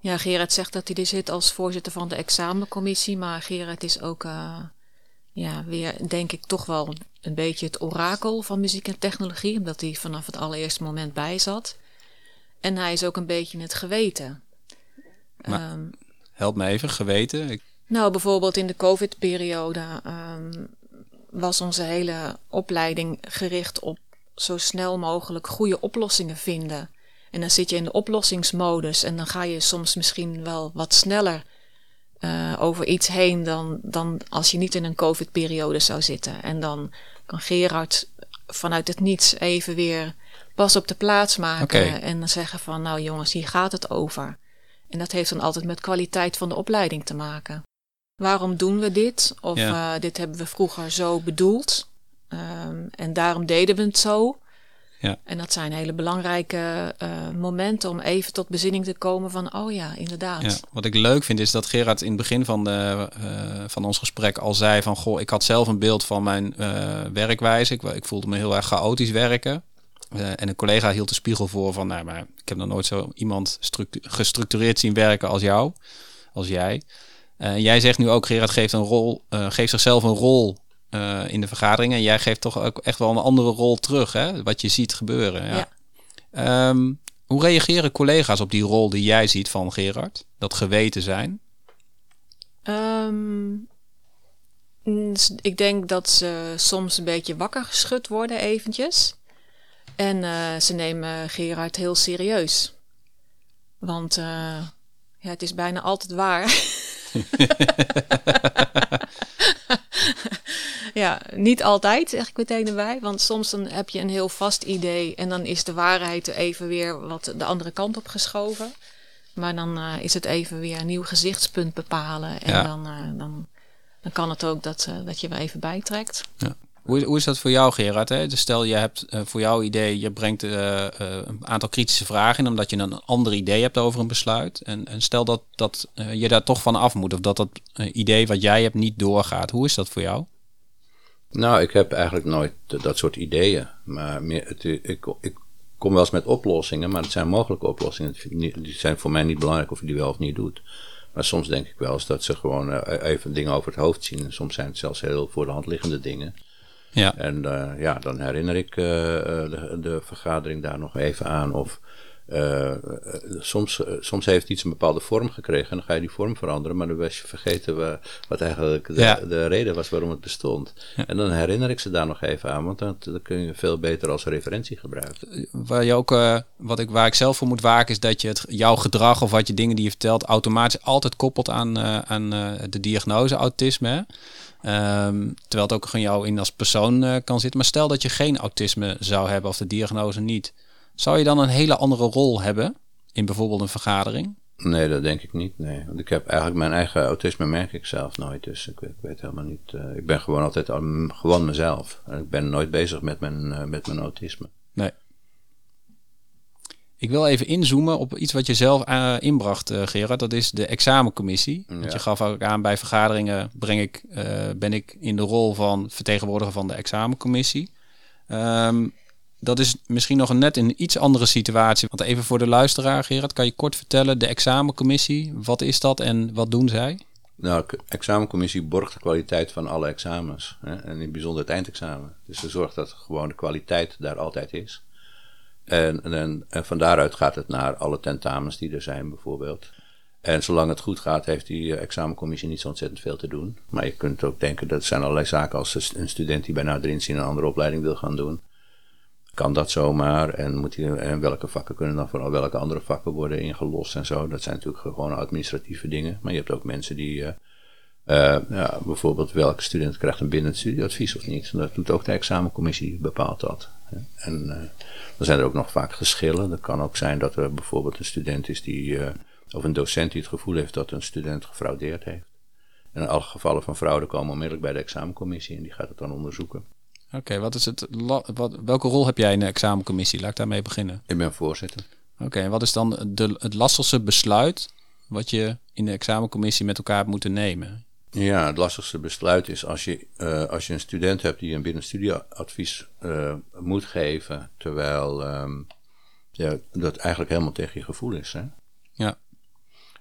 Ja, Gerard zegt dat hij er zit als voorzitter van de examencommissie, maar Gerard is ook ja, weer denk ik toch wel een beetje het orakel van muziek en technologie, omdat hij vanaf het allereerste moment bij zat. En hij is ook een beetje het geweten. Maar, um, help me even, geweten. Ik... Nou, bijvoorbeeld in de COVID-periode um, was onze hele opleiding gericht op zo snel mogelijk goede oplossingen vinden. En dan zit je in de oplossingsmodus en dan ga je soms misschien wel wat sneller uh, over iets heen dan, dan als je niet in een COVID-periode zou zitten. En dan kan Gerard vanuit het niets even weer pas op de plaats maken okay. en dan zeggen van nou jongens, hier gaat het over. En dat heeft dan altijd met kwaliteit van de opleiding te maken. Waarom doen we dit? Of ja. uh, dit hebben we vroeger zo bedoeld. Um, en daarom deden we het zo. Ja. En dat zijn hele belangrijke uh, momenten om even tot bezinning te komen van, oh ja, inderdaad. Ja, wat ik leuk vind is dat Gerard in het begin van, de, uh, van ons gesprek al zei van, goh, ik had zelf een beeld van mijn uh, werkwijze. Ik, ik, voelde me heel erg chaotisch werken. en een collega hield de spiegel voor van, nou, maar ik heb nog nooit zo iemand gestructureerd zien werken als jou, als jij. jij zegt nu ook, Gerard geeft, een rol, geeft zichzelf een rol uh, in de vergaderingen. En jij geeft toch ook echt wel een andere rol terug, hè? wat je ziet gebeuren. Ja. ja. Um, hoe reageren collega's op die rol die jij ziet van Gerard? Dat geweten zijn? Um, ik denk dat ze soms een beetje wakker geschud worden eventjes. En uh, ze nemen Gerard heel serieus. Want uh, ja, het is bijna altijd waar. ja, niet altijd, zeg ik meteen erbij. Want soms dan heb je een heel vast idee en dan is de waarheid even weer wat de andere kant op geschoven. Maar dan uh, is het even weer een nieuw gezichtspunt bepalen. En ja. dan, uh, dan, dan kan het ook dat, uh, dat je weer even bijtrekt. Ja. Hoe, hoe is dat voor jou, Gerard? Hè? Dus stel je hebt voor jouw idee, je brengt een aantal kritische vragen in, omdat je een ander idee hebt over een besluit. En, en stel dat, dat je daar toch van af moet, of dat dat idee wat jij hebt niet doorgaat. Hoe is dat voor jou? Nou, ik heb eigenlijk nooit dat soort ideeën. Maar meer, het, ik, ik kom wel eens met oplossingen, maar het zijn mogelijke oplossingen. Die zijn voor mij niet belangrijk of je die wel of niet doet. Maar soms denk ik wel eens dat ze gewoon eh, even dingen over het hoofd zien. En soms zijn het zelfs heel voor de hand liggende dingen. Ja. En uh, ja, dan herinner ik uh, de, de, vergadering daar nog even aan. Of uh, soms, soms heeft iets een bepaalde vorm gekregen en dan ga je die vorm veranderen, maar dan was je vergeten we, wat eigenlijk de, de, reden was waarom het bestond. En dan herinner ik ze daar nog even aan, want dan, dan kun je veel beter als referentie gebruiken. Waar, je ook, wat ik, waar ik zelf voor moet waken is dat je het, jouw gedrag of wat je dingen die je vertelt automatisch altijd koppelt aan, aan de diagnose autisme. Um, terwijl het ook gewoon jou in als persoon kan zitten. Maar stel dat je geen autisme zou hebben of de diagnose niet. Zou je dan een hele andere rol hebben in bijvoorbeeld een vergadering? Nee, dat denk ik niet. Nee. Want ik heb eigenlijk mijn eigen autisme merk ik zelf nooit. Dus ik, ik weet helemaal niet. Uh, ik ben gewoon altijd um, gewoon mezelf. En ik ben nooit bezig met mijn, uh, met mijn autisme. Nee. Ik wil even inzoomen op iets wat je zelf uh, inbracht, Gerard. Dat is de examencommissie. Ja. Want je gaf ook aan bij vergaderingen breng ik, ben ik in de rol van vertegenwoordiger van de examencommissie. Um, dat is misschien nog net een iets andere situatie. Want even voor de luisteraar, Gerard, kan je kort vertellen, de examencommissie, wat is dat en wat doen zij? Nou, de examencommissie borgt de kwaliteit van alle examens. Hè, en in het bijzonder het eindexamen. Dus ze zorgt dat gewoon de kwaliteit daar altijd is. En, en, en van daaruit gaat het naar alle tentamens die er zijn, bijvoorbeeld. En zolang het goed gaat, heeft die eh, examencommissie niet zo ontzettend veel te doen. Maar je kunt ook denken dat zijn allerlei zaken als een student die bij nader inzien een andere opleiding wil gaan doen. Kan dat zomaar? En, moet die, en welke vakken kunnen dan vooral welke andere vakken worden ingelost en zo? Dat zijn natuurlijk gewoon administratieve dingen. Maar je hebt ook mensen die. Uh, uh, ja, bijvoorbeeld welke student krijgt een bindend studieadvies of niet. Dat doet ook de examencommissie, bepaalt dat. En uh, dan zijn er ook nog vaak geschillen. Dat kan ook zijn dat er bijvoorbeeld een student is die, of een docent die het gevoel heeft dat een student gefraudeerd heeft. En in alle gevallen van fraude komen onmiddellijk bij de examencommissie en die gaat het dan onderzoeken. Oké, wat is het? Wat, welke rol heb jij in de examencommissie? Laat ik daarmee beginnen. Ik ben voorzitter. Oké, en wat is dan de, het lastigste besluit wat je in de examencommissie met elkaar hebt moeten nemen? Ja, het lastigste besluit is als je, uh, als je een student hebt die een binnenstudieadvies uh, moet geven, terwijl um, ja, dat eigenlijk helemaal tegen je gevoel is. Hè? Ja.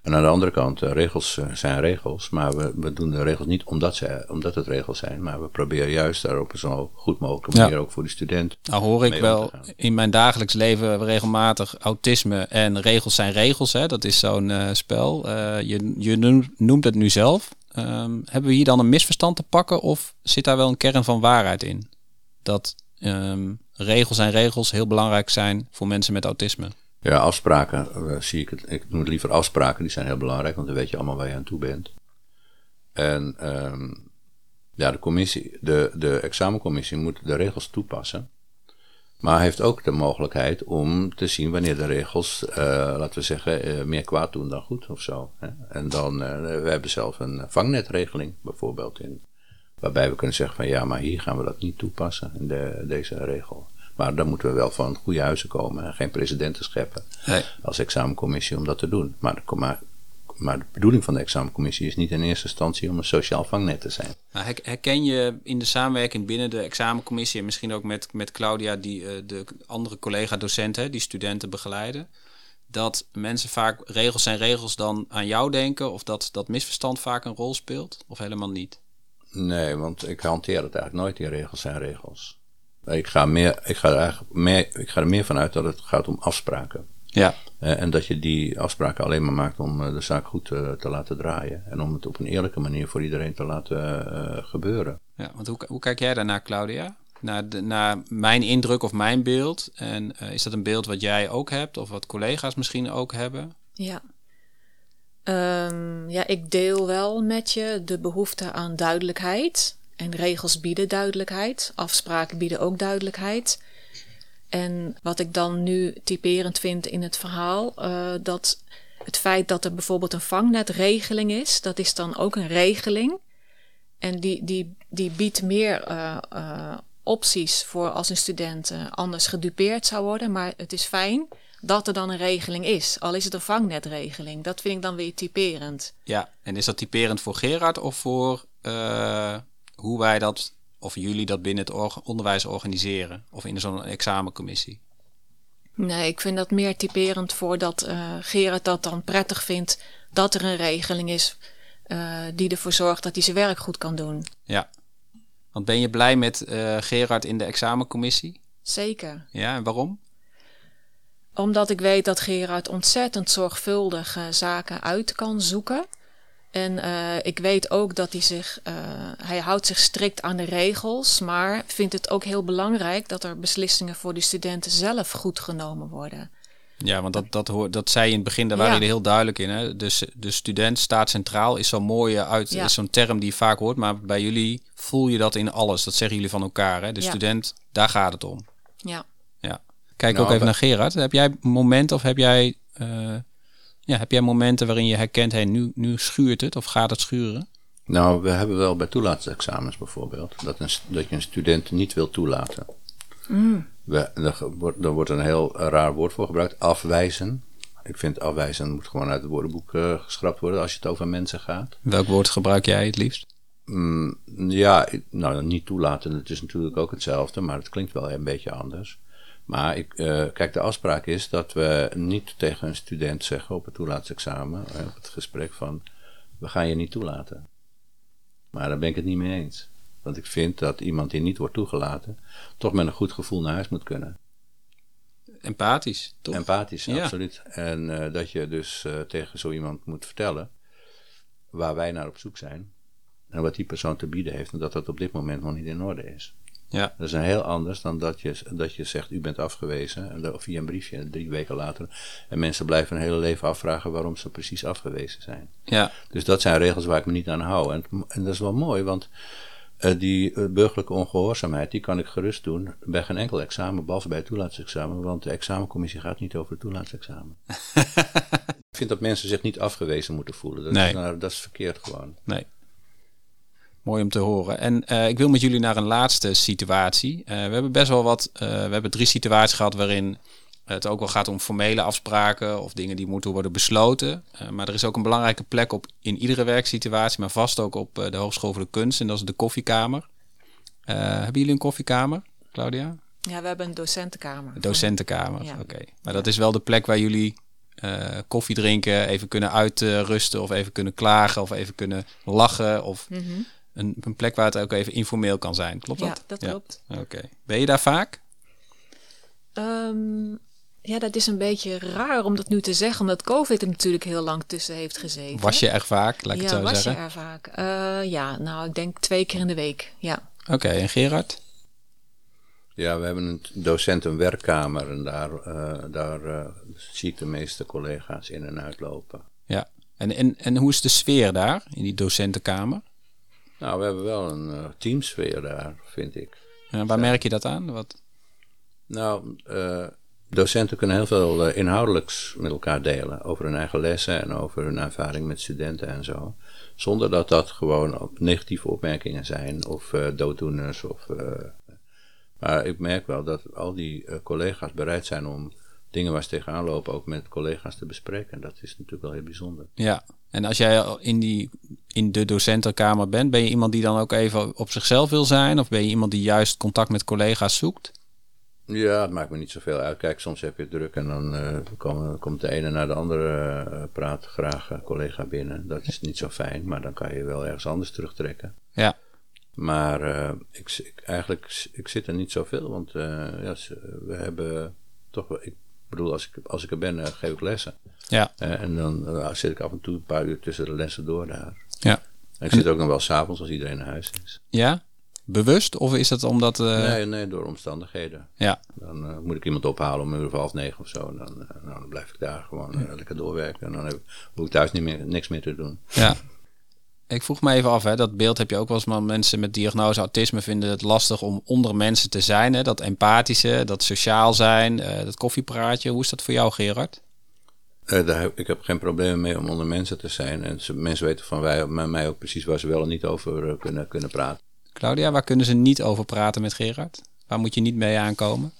En aan de andere kant, uh, regels uh, zijn regels, maar we, we doen de regels niet omdat, ze, omdat het regels zijn, maar we proberen juist daar op een zo goed mogelijke manier ook voor de student. Nou hoor ik wel in mijn dagelijks leven regelmatig autisme en regels zijn regels, hè? dat is zo'n uh, spel. je, je noemt het nu zelf. Um, hebben we hier dan een misverstand te pakken of zit daar wel een kern van waarheid in? Dat um, regels en regels heel belangrijk zijn voor mensen met autisme. Ja, afspraken uh, zie ik het. Ik noem het liever afspraken, die zijn heel belangrijk, want dan weet je allemaal waar je aan toe bent. En um, ja, de commissie, de, de examencommissie moet de regels toepassen. Maar heeft ook de mogelijkheid om te zien wanneer de regels, uh, laten we zeggen, uh, meer kwaad doen dan goed of zo. Hè? En dan, we hebben zelf een vangnetregeling bijvoorbeeld in. Waarbij we kunnen zeggen van ja, maar hier gaan we dat niet toepassen, in de, deze regel. Maar dan moeten we wel van goede huizen komen en geen presidenten scheppen nee. als examencommissie om dat te doen. Maar, maar, maar de bedoeling van de examencommissie is niet in eerste instantie om een sociaal vangnet te zijn. Nou, herken je in de samenwerking binnen de examencommissie en misschien ook met, met Claudia, die, uh, de andere collega-docenten die studenten begeleiden, dat mensen vaak regels zijn regels dan aan jou denken of dat dat misverstand vaak een rol speelt of helemaal niet? Nee, want ik hanteer het eigenlijk nooit, die regels zijn regels. Ik ga, meer, ik, ga er eigenlijk meer, ik ga er meer van uit dat het gaat om afspraken. Ja. Uh, en dat je die afspraken alleen maar maakt om uh, de zaak goed uh, te laten draaien. En om het op een eerlijke manier voor iedereen te laten gebeuren. Ja, want hoe, hoe kijk jij daarnaar, Claudia? Naar, de, naar mijn indruk of mijn beeld? En is dat een beeld wat jij ook hebt of wat collega's misschien ook hebben? Ja. Um, ja, ik deel wel met je de behoefte aan duidelijkheid. En regels bieden duidelijkheid, afspraken bieden ook duidelijkheid. En wat ik dan nu typerend vind in het verhaal, uh, dat het feit dat er bijvoorbeeld een vangnetregeling is, dat is dan ook een regeling. En die, die, die biedt meer uh, uh, opties voor als een student anders gedupeerd zou worden. Maar het is fijn dat er dan een regeling is. Al is het een vangnetregeling. Dat vind ik dan weer typerend. Ja, en is dat typerend voor Gerard of voor hoe wij dat of jullie dat binnen het onderwijs organiseren? Of in zo'n examencommissie? Nee, ik vind dat meer typerend voor dat eh, Gerard dat dan prettig vindt dat er een regeling is eh, die ervoor zorgt dat hij zijn werk goed kan doen. Ja. Want ben je blij met eh, Gerard in de examencommissie? Zeker. Ja, en waarom? Omdat ik weet dat Gerard ontzettend zorgvuldig zaken uit kan zoeken. En eh, ik weet ook dat hij zich, eh, hij houdt zich strikt aan de regels, maar vindt het ook heel belangrijk dat er beslissingen voor de studenten zelf goed genomen worden. Ja, want dat, dat, hoor, dat zei je in het begin, daar waren Ja. jullie heel duidelijk in. Hè? Dus de student staat centraal, is zo'n mooie uit, Ja. is zo'n term die je vaak hoort, maar bij jullie voel je dat in alles. Dat zeggen jullie van elkaar. Hè? De Ja. student, daar gaat het om. Ja. Ja. Kijk Nou, ook even naar Gerard. Heb jij momenten of heb jij, eh, ja, heb jij momenten waarin je herkent, hey, nu, nu schuurt het of gaat het schuren? Nou, we hebben wel bij toelatingsexamens bijvoorbeeld dat, een, dat je een student niet wil toelaten. We, er, wordt, er wordt een heel raar woord voor gebruikt, afwijzen. Ik vind afwijzen moet gewoon uit het woordenboek eh, geschrapt worden als je het over mensen gaat. Welk woord gebruik jij het liefst? Mm, ja, nou niet toelaten, het is natuurlijk ook hetzelfde, maar het klinkt wel een beetje anders. Maar ik, eh, kijk, de afspraak is dat we niet tegen een student zeggen op het toelatingsexamen, eh, op het gesprek van, we gaan je niet toelaten. Maar daar ben ik het niet mee eens. Want ik vind dat iemand die niet wordt toegelaten, toch met een goed gevoel naar huis moet kunnen. Empathisch, toch? Empathisch, Ja. absoluut. En eh, dat je dus tegen zo iemand moet vertellen waar wij naar op zoek zijn. En wat die persoon te bieden heeft. En dat dat op dit moment nog niet in orde is. Ja. Dat is een heel anders dan dat je, dat je zegt, u bent afgewezen. Via een briefje, drie weken later. En mensen blijven hun hele leven afvragen waarom ze precies afgewezen zijn. ja, Dus dat zijn regels waar ik me niet aan hou. En, en dat is wel mooi, want eh, die eh, burgerlijke ongehoorzaamheid, die kan ik gerust doen bij geen enkel examen, behalve bij het toelatingsexamen. Want de examencommissie gaat niet over het toelatingsexamen. ik vind dat mensen zich niet afgewezen moeten voelen. Dat, Nee. is, nou, dat is verkeerd gewoon. Nee. Mooi om te horen. En eh, ik wil met jullie naar een laatste situatie. Eh, we hebben best wel wat. eh, we hebben drie situaties gehad waarin het ook wel gaat om formele afspraken of dingen die moeten worden besloten. Maar er is ook een belangrijke plek op in iedere werksituatie, maar vast ook op de Hogeschool voor de Kunst. En dat is de koffiekamer. Hebben jullie een koffiekamer, Claudia? ja, we hebben een docentenkamer. Docentenkamer. Ja. Oké. Maar dat is wel de plek waar jullie koffie drinken, even kunnen uitrusten of even kunnen klagen of even kunnen lachen of Mhm. Een, een plek waar het ook even informeel kan zijn. Klopt Ja, dat? dat klopt. Oké. Ben je daar vaak? Ehm, ja, dat is een beetje raar om dat nu te zeggen, omdat COVID er natuurlijk heel lang tussen heeft gezeten. Was je er vaak, laat ik ja, het zo was zeggen? je er vaak? Eh, ja, nou, ik denk twee keer in de week. Ja. Oké, en Gerard? Ja, we hebben een docentenwerkkamer en daar, eh, daar eh, zie ik de meeste collega's in en uitlopen. Ja. En, en, en hoe is de sfeer daar, in die docentenkamer? Nou, we hebben wel een eh, teamsfeer daar, vind ik. Ja, waar merk je dat aan? Wat? Nou, eh, docenten kunnen heel veel eh, inhoudelijks met elkaar delen over hun eigen lessen en over hun ervaring met studenten en zo. Zonder dat dat gewoon op negatieve opmerkingen zijn of dooddoeners. Of, maar ik merk wel dat al die collega's bereid zijn om dingen waar ze tegenaan lopen ook met collega's te bespreken. Dat is natuurlijk wel heel bijzonder. Ja. En als jij in, die, in de docentenkamer bent, ben je iemand die dan ook even op zichzelf wil zijn? Of ben je iemand die juist contact met collega's zoekt? Ja, het maakt me niet zoveel uit. Kijk, soms heb je het druk en dan komen- komt de ene naar de andere eh, praat graag eh, collega binnen. Dat is niet zo fijn, maar dan kan je wel ergens anders terugtrekken. Ja. Maar ik, ik, eigenlijk, ik zit er niet zoveel, want ja, we hebben toch wel, ik bedoel, als ik, als ik er ben, eh, geef ik lessen. Ja. Eh, en dan eh, zit ik af en toe een paar uur tussen de lessen door daar. Ja. En ik zit ook nog wel s'avonds als iedereen naar huis is. Ja? Bewust? Of is dat omdat... eh, Nee, nee, door omstandigheden. Ja. Dan moet ik iemand ophalen om een uur of half negen of zo. En dan, nou, dan blijf ik daar gewoon lekker doorwerken. En dan heb, hoef ik thuis niet meer, niks meer te doen. Ja. Ik vroeg me even af, hè, dat beeld heb je ook wel eens, maar mensen met diagnose autisme vinden het lastig om onder mensen te zijn. Hè? Dat empathische, dat sociaal zijn, eh, dat koffiepraatje. Hoe is dat voor jou, Gerard? Eh, daar heb, ik heb geen problemen mee om onder mensen te zijn. En ze, mensen weten van wij, met mij ook precies waar ze wel en niet over eh, kunnen, kunnen praten. Claudia, waar kunnen ze niet over praten met Gerard? Waar moet je niet mee aankomen?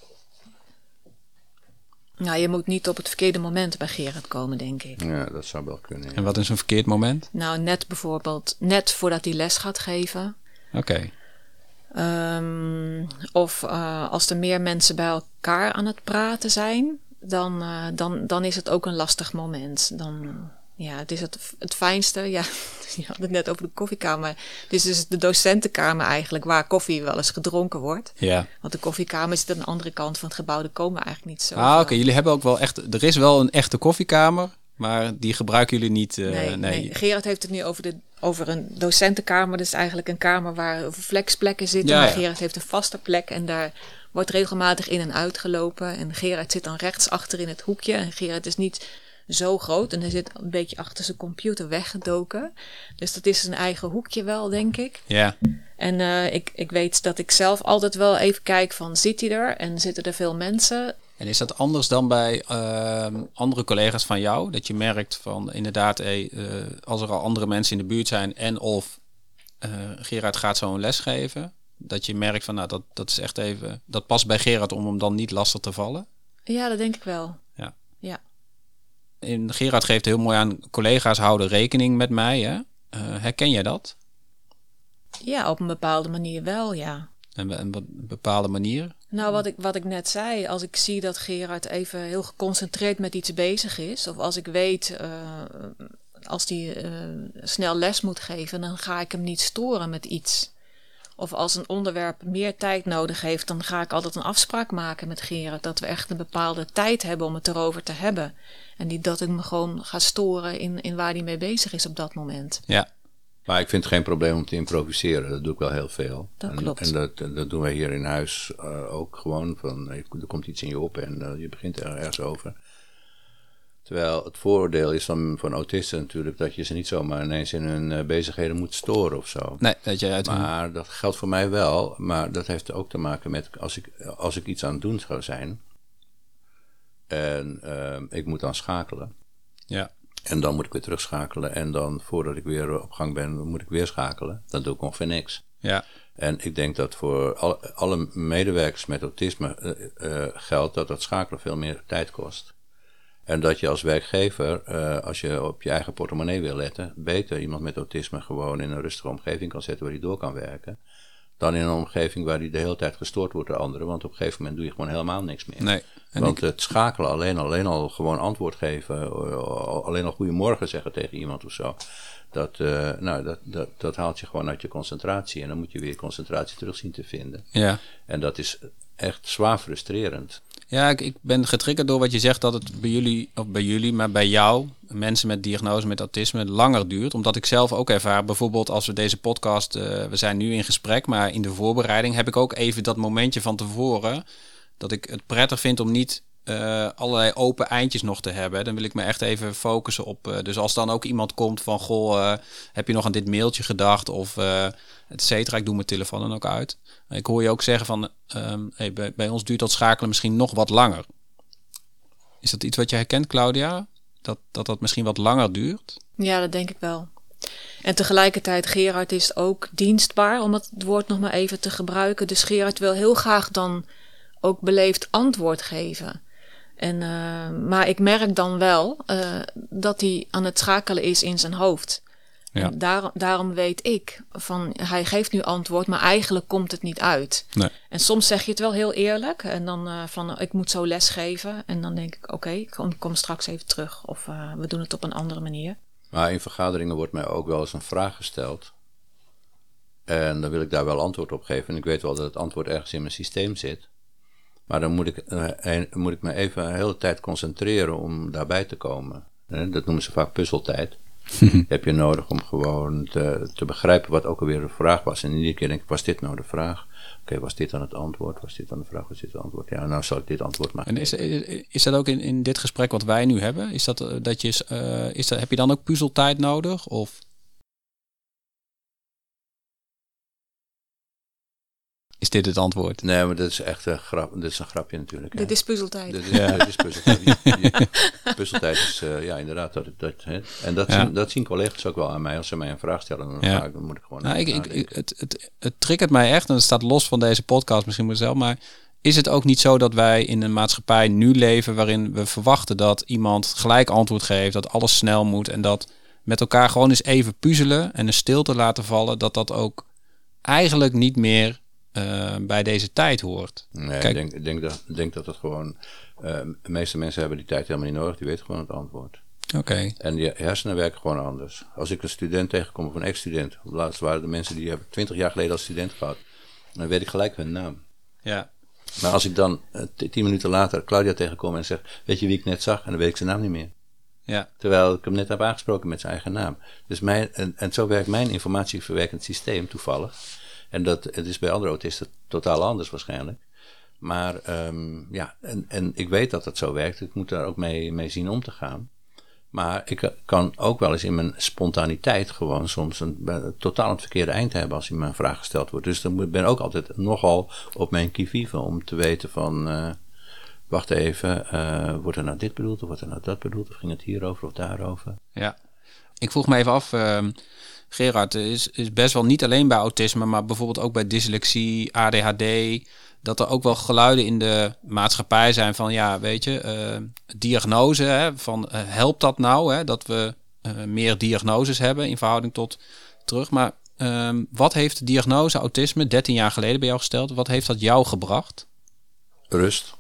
Nou, je moet niet op het verkeerde moment bij Gerard komen, denk ik. Ja, dat zou wel kunnen. ja. En wat is een verkeerd moment? Nou, net bijvoorbeeld, net voordat hij les gaat geven. Oké. Ehm, of uh, als er meer mensen bij elkaar aan het praten zijn, dan, uh, dan, dan is het ook een lastig moment. Dan, ja, het is het, het fijnste. Ja, je had het net over de koffiekamer. Dit is dus de docentenkamer eigenlijk, waar koffie wel eens gedronken wordt. Ja. Want de koffiekamer zit aan de andere kant van het gebouw. Er komen eigenlijk niet zo. Ah, oké. Jullie hebben ook wel echt. Er is wel een echte koffiekamer. Maar die gebruiken jullie niet? Uh, nee, nee. nee, Gerard heeft het nu over, de, over een docentenkamer. Dat is eigenlijk een kamer waar flexplekken zitten. Ja, maar Gerard heeft een vaste plek en daar wordt regelmatig in en uitgelopen. En Gerard zit dan rechts achter in het hoekje. En Gerard is niet zo groot en hij zit een beetje achter zijn computer weggedoken. Dus dat is zijn eigen hoekje wel, denk ik. Ja. En uh, ik, ik weet dat ik zelf altijd wel even kijk van zit hij er en zitten er veel mensen. En is dat anders dan bij uh, andere collega's van jou? Dat je merkt van inderdaad, hey, uh, als er al andere mensen in de buurt zijn en of uh, Gerard gaat zo'n les geven, dat je merkt van nou dat, dat is echt even, dat past bij Gerard om hem dan niet lastig te vallen? Ja, dat denk ik wel. Ja. Ja. In, Gerard geeft heel mooi aan, collega's houden rekening met mij. Hè? herken jij dat? Ja, op een bepaalde manier wel, ja. En een bepaalde manier? Nou, wat ik, wat ik net zei, als ik zie dat Gerard even heel geconcentreerd met iets bezig is, of als ik weet, uh, als hij uh, snel les moet geven, dan ga ik hem niet storen met iets. Of als een onderwerp meer tijd nodig heeft, dan ga ik altijd een afspraak maken met Gerard. Dat we echt een bepaalde tijd hebben om het erover te hebben. En niet dat ik me gewoon ga storen in, in waar hij mee bezig is op dat moment. Ja, maar ik vind het geen probleem om te improviseren. Dat doe ik wel heel veel. Dat en, klopt. En dat, dat doen wij hier in huis uh, ook gewoon. Van, er komt iets in je op en uh, je begint er ergens over. Terwijl het voordeel is van, van autisten natuurlijk dat je ze niet zomaar ineens in hun uh, bezigheden moet storen of zo. Nee, dat je uit Maar dat geldt voor mij wel. Maar dat heeft ook te maken met als ik, als ik iets aan het doen zou zijn. En ik moet dan schakelen. Ja. En dan moet ik weer terugschakelen. En dan voordat ik weer op gang ben, moet ik weer schakelen. Dan doe ik ongeveer niks. Ja. En ik denk dat voor alle, alle medewerkers met autisme uh, uh, geldt dat dat schakelen veel meer tijd kost. En dat je als werkgever, uh, als je op je eigen portemonnee wil letten, beter iemand met autisme gewoon in een rustige omgeving kan zetten waar hij door kan werken. Dan in een omgeving waar hij de hele tijd gestoord wordt door anderen. Want op een gegeven moment doe je gewoon helemaal niks meer. Nee. Want ik... het schakelen alleen, alleen al gewoon antwoord geven, alleen al goedemorgen zeggen tegen iemand of zo. Dat, uh, nou, dat, dat, dat haalt je gewoon uit je concentratie. En dan moet je weer concentratie terug zien te vinden. Ja. En dat is echt zwaar frustrerend. Ja, ik, ik ben getriggerd door wat je zegt dat het bij jullie, of bij jullie, maar bij jou, mensen met diagnose met autisme, langer duurt. Omdat ik zelf ook ervaar, bijvoorbeeld als we deze podcast, uh, we zijn nu in gesprek, maar in de voorbereiding heb ik ook even dat momentje van tevoren dat ik het prettig vind om niet uh, allerlei open eindjes nog te hebben. Dan wil ik me echt even focussen op. Uh, dus als dan ook iemand komt van: Goh, uh, heb je nog aan dit mailtje gedacht? Of et cetera. Ik doe mijn telefoon dan ook uit. Ik hoor je ook zeggen van: um, hey, bij, bij, ons duurt dat schakelen misschien nog wat langer. Is dat iets wat je herkent, Claudia? Dat, dat dat misschien wat langer duurt? Ja, dat denk ik wel. En tegelijkertijd, Gerard is ook dienstbaar, om het woord nog maar even te gebruiken. Dus Gerard wil heel graag dan ook beleefd antwoord geven. En, uh, maar ik merk dan wel uh, dat hij aan het schakelen is in zijn hoofd. Ja. En daar, daarom weet ik van hij geeft nu antwoord, maar eigenlijk komt het niet uit. Nee. En soms zeg je het wel heel eerlijk en dan uh, van ik moet zo les geven. En dan denk ik oké, okay, ik kom, kom, straks even terug of we doen het op een andere manier. Maar in vergaderingen wordt mij ook wel eens een vraag gesteld. En dan wil ik daar wel antwoord op geven. En ik weet wel dat het antwoord ergens in mijn systeem zit. Maar dan moet ik, uh, moet ik me even een hele tijd concentreren om daarbij te komen. Dat noemen ze vaak puzzeltijd. heb je nodig om gewoon te, te, begrijpen wat ook alweer de vraag was. En iedere keer denk ik, was dit nou de vraag? Oké, okay, was dit dan het antwoord? Was dit dan de vraag? Was dit het antwoord? Ja, nou zal ik dit antwoord maken. En is, is dat ook in, in dit gesprek wat wij nu hebben? Is dat, dat je, uh, is dat, heb je dan ook puzzeltijd nodig? Of? Is dit het antwoord? Nee, maar dat is echt een, grap, dit is een grapje natuurlijk. Dit is puzzeltijd. Dit is, ja. dit is puzzeltijd. puzzeltijd is, uh, ja, inderdaad. Dat, dat, hè? En dat, ja. zien, dat zien collega's ook wel aan mij. Als ze mij een vraag stellen, dan, ja. ik, dan moet ik gewoon... Nou, ik, ik, het, het, het triggert mij echt, en het staat los van deze podcast misschien mezelf, maar is het ook niet zo dat wij in een maatschappij nu leven waarin we verwachten dat iemand gelijk antwoord geeft, dat alles snel moet en dat met elkaar gewoon eens even puzzelen en een stilte laten vallen, dat dat ook eigenlijk niet meer eh, bij deze tijd hoort. Nee, Kijk. ik denk, denk, dat, denk dat het gewoon... eh, de meeste mensen hebben die tijd helemaal niet nodig. Die weten gewoon het antwoord. Oké, En je hersenen werken gewoon anders. Als ik een student tegenkom of een ex-student... Laatst waren de mensen die hebben 20 jaar geleden als student gehad. Dan weet ik gelijk hun naam. ja. Maar als ik dan eh, tien minuten later Claudia tegenkom en zeg... Weet je wie ik net zag? En dan weet ik zijn naam niet meer. Ja, Terwijl ik hem net heb aangesproken met zijn eigen naam. Dus mijn, en, en zo werkt mijn informatieverwerkend systeem toevallig. En dat, het is bij andere autisten totaal anders waarschijnlijk. Maar ehm, ja, en, en ik weet dat het zo werkt. Ik moet daar ook mee, mee zien om te gaan. Maar ik kan ook wel eens in mijn spontaniteit gewoon soms een, totaal het verkeerde eind hebben als me een vraag gesteld wordt. Dus dan ben ik ook altijd nogal op mijn kivive om te weten van, eh, wacht even, eh, wordt er nou dit bedoeld of wordt er nou dat bedoeld of ging het hierover of daarover? ja. Ik vroeg me even af, ehm, Gerard, er is, is best wel niet alleen bij autisme, maar bijvoorbeeld ook bij dyslexie, ADHD, dat er ook wel geluiden in de maatschappij zijn van, ja, weet je, eh, diagnose, hè, van eh, helpt dat nou, hè, dat we eh, meer diagnoses hebben in verhouding tot terug. Maar ehm, wat heeft de diagnose autisme 13 jaar geleden bij jou gesteld? Wat heeft dat jou gebracht? Rust.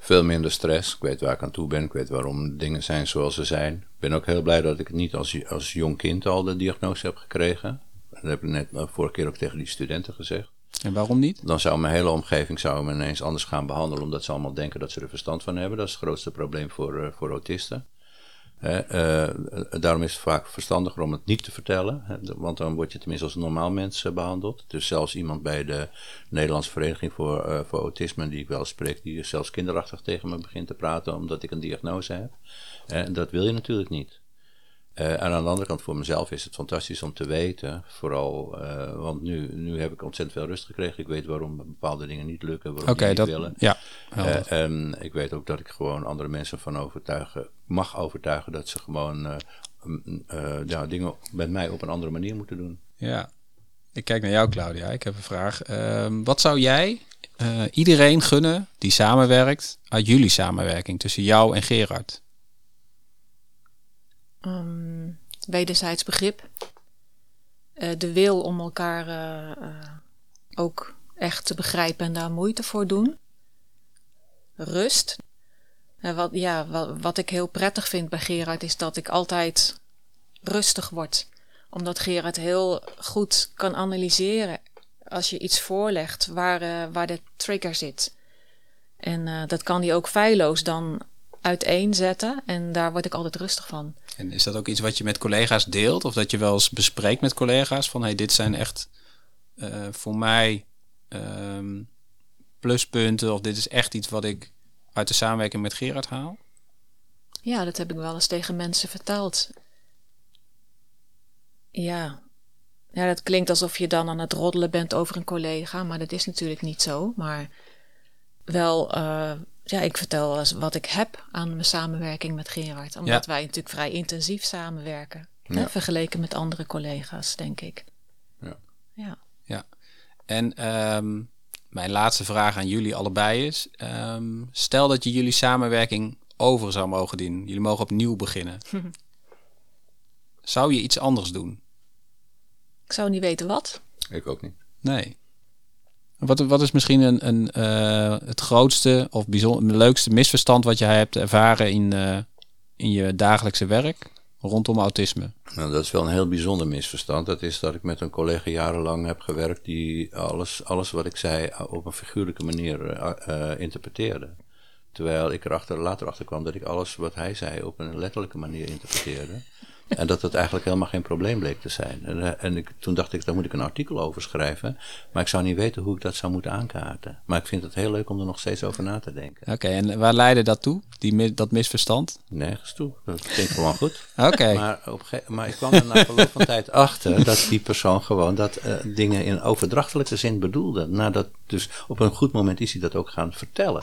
Veel minder stress. Ik weet waar ik aan toe ben. Ik weet waarom dingen zijn zoals ze zijn. Ik ben ook heel blij dat ik niet als, als jong kind al de diagnose heb gekregen. Dat heb ik net uh, vorige keer ook tegen die studenten gezegd. En waarom niet? Dan zou mijn hele omgeving zou me ineens anders gaan behandelen. Omdat ze allemaal denken dat ze er verstand van hebben. Dat is het grootste probleem voor, uh, voor autisten. Uh, daarom is het vaak verstandiger om het niet te vertellen. Want dan word je tenminste als een normaal mens uh, behandeld. Dus zelfs iemand bij de Nederlandse Vereniging voor, uh, voor Autisme, die ik wel spreek, die zelfs kinderachtig tegen me begint te praten omdat ik een diagnose heb. En dat wil je natuurlijk niet. Uh, en aan de andere kant, voor mezelf is het fantastisch om te weten. Vooral, uh, want nu, nu heb ik ontzettend veel rust gekregen. Ik weet waarom bepaalde dingen niet lukken, waarom okay, die dat, niet willen. Ja, uh, en ik weet ook dat ik gewoon andere mensen van overtuigen, mag overtuigen dat ze gewoon ja, dingen met mij op een andere manier moeten doen. Ja, ik kijk naar jou, Claudia. Ik heb een vraag. Ehm, wat zou jij iedereen gunnen die samenwerkt uit jullie samenwerking tussen jou en Gerard? Um, wederzijds begrip. Uh, de wil om elkaar uh, uh, ook echt te begrijpen en daar moeite voor doen. Rust. wat, ja, wat, wat ik heel prettig vind bij Gerard is dat ik altijd rustig word. Omdat Gerard heel goed kan analyseren als je iets voorlegt waar, waar de trigger zit. En dat kan hij ook feilloos dan uiteenzetten. En daar word ik altijd rustig van. En is dat ook iets wat je met collega's deelt? Of dat je wel eens bespreekt met collega's van hey, dit zijn echt uh, voor mij um, pluspunten of dit is echt iets wat ik uit de samenwerking met Gerard haal? Ja, dat heb ik wel eens tegen mensen verteld. Ja. Ja, dat klinkt alsof je dan aan het roddelen bent over een collega, maar dat is natuurlijk niet zo. Maar wel, uh, ja, ik vertel eens wat ik heb aan mijn samenwerking met Gerard. Omdat ja. wij natuurlijk vrij intensief samenwerken. Ja. Hè, vergeleken met andere collega's, denk ik. Ja. Ja. ja. En um, mijn laatste vraag aan jullie allebei is: um, stel dat je jullie samenwerking over zou mogen doen. Jullie mogen opnieuw beginnen. zou je iets anders doen? Ik zou niet weten wat. Ik ook niet. Nee. Wat, wat is misschien een, een, uh, het grootste of bijzonder, leukste misverstand wat jij hebt ervaren in, uh, in je dagelijkse werk rondom autisme? Nou, dat is wel een heel bijzonder misverstand. Dat is dat ik met een collega jarenlang heb gewerkt die alles, alles wat ik zei op een figuurlijke manier uh, interpreteerde. Terwijl ik erachter, later achter kwam dat ik alles wat hij zei op een letterlijke manier interpreteerde. En dat het eigenlijk helemaal geen probleem bleek te zijn. En, en ik, toen dacht ik, daar moet ik een artikel over schrijven. Maar ik zou niet weten hoe ik dat zou moeten aankaarten. Maar ik vind het heel leuk om er nog steeds over na te denken. Oké, okay, en waar leidde dat toe, die, dat misverstand? Nergens toe. Dat klinkt gewoon goed. Oké. Okay. Maar, maar ik kwam er na verloop van tijd achter dat die persoon gewoon dat uh, dingen in overdrachtelijke zin bedoelde. Nadat, dus op een goed moment is hij dat ook gaan vertellen.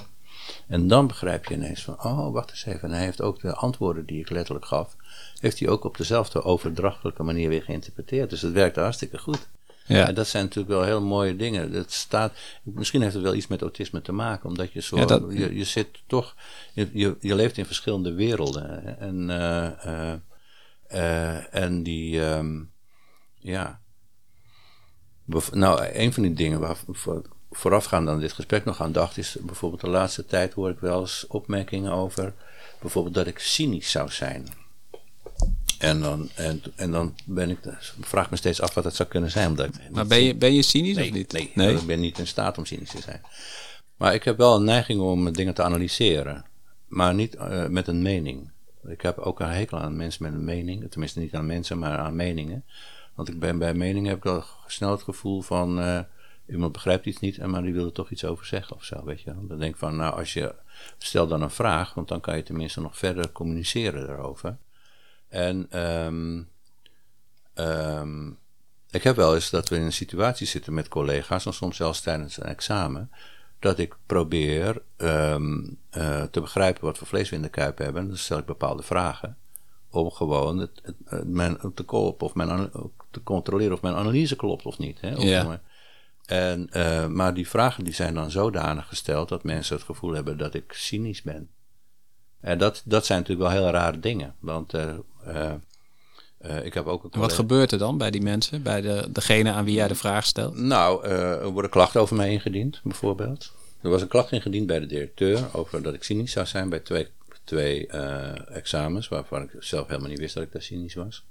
En dan begrijp je ineens van, oh, wacht eens even. En hij heeft ook de antwoorden die ik letterlijk gaf, heeft hij ook op dezelfde overdrachtelijke manier weer geïnterpreteerd. Dus het werkte hartstikke goed. Ja. En dat zijn natuurlijk wel heel mooie dingen. Dat staat, misschien heeft het wel iets met autisme te maken, omdat je zo, Ja, dat- je, je zit toch, je, je, je leeft in verschillende werelden. En, eh, eh, eh, en die, ehm, ja, nou, een van die dingen waar voor, voorafgaand aan dit gesprek nog aan dacht, is bijvoorbeeld de laatste tijd hoor ik wel eens opmerkingen over, bijvoorbeeld dat ik cynisch zou zijn. En dan, en, en dan ben ik, vraag ik me steeds af wat dat zou kunnen zijn. Omdat ik Maar ben je, ben je cynisch Nee, of niet? nee, ik ben niet in staat om cynisch te zijn. Maar ik heb wel een neiging om dingen te analyseren. Maar niet eh, met een mening. Ik heb ook een hekel aan mensen met een mening. Tenminste niet aan mensen, maar aan meningen. Want ik ben bij meningen heb ik al snel het gevoel van... eh, iemand begrijpt iets niet, en maar die wil er toch iets over zeggen of zo, weet je. Dan denk ik van, nou als je... Stel dan een vraag, want dan kan je tenminste nog verder communiceren daarover. En... ehm ehm, ik heb wel eens dat we in een situatie zitten met collega's, en soms zelfs tijdens een examen, dat ik probeer ehm, eh, te begrijpen wat voor vlees we in de kuip hebben. Dan stel ik bepaalde vragen. Om gewoon het, het, het- mijn, te, kopen of mijn, te controleren of mijn analyse klopt of niet. Hè? Of Ja. en, eh, maar die vragen die zijn dan zodanig gesteld dat mensen het gevoel hebben dat ik cynisch ben. En dat, dat zijn natuurlijk wel heel rare dingen. Want eh, eh, ik heb ook een En wat gebeurt er dan bij die mensen? Bij de, degene aan wie jij de vraag stelt? nou, eh, er worden klachten over mij ingediend, bijvoorbeeld. Er was een klacht ingediend bij de directeur over dat ik cynisch zou zijn bij twee, twee examens, waarvan ik zelf helemaal niet wist dat ik daar cynisch was.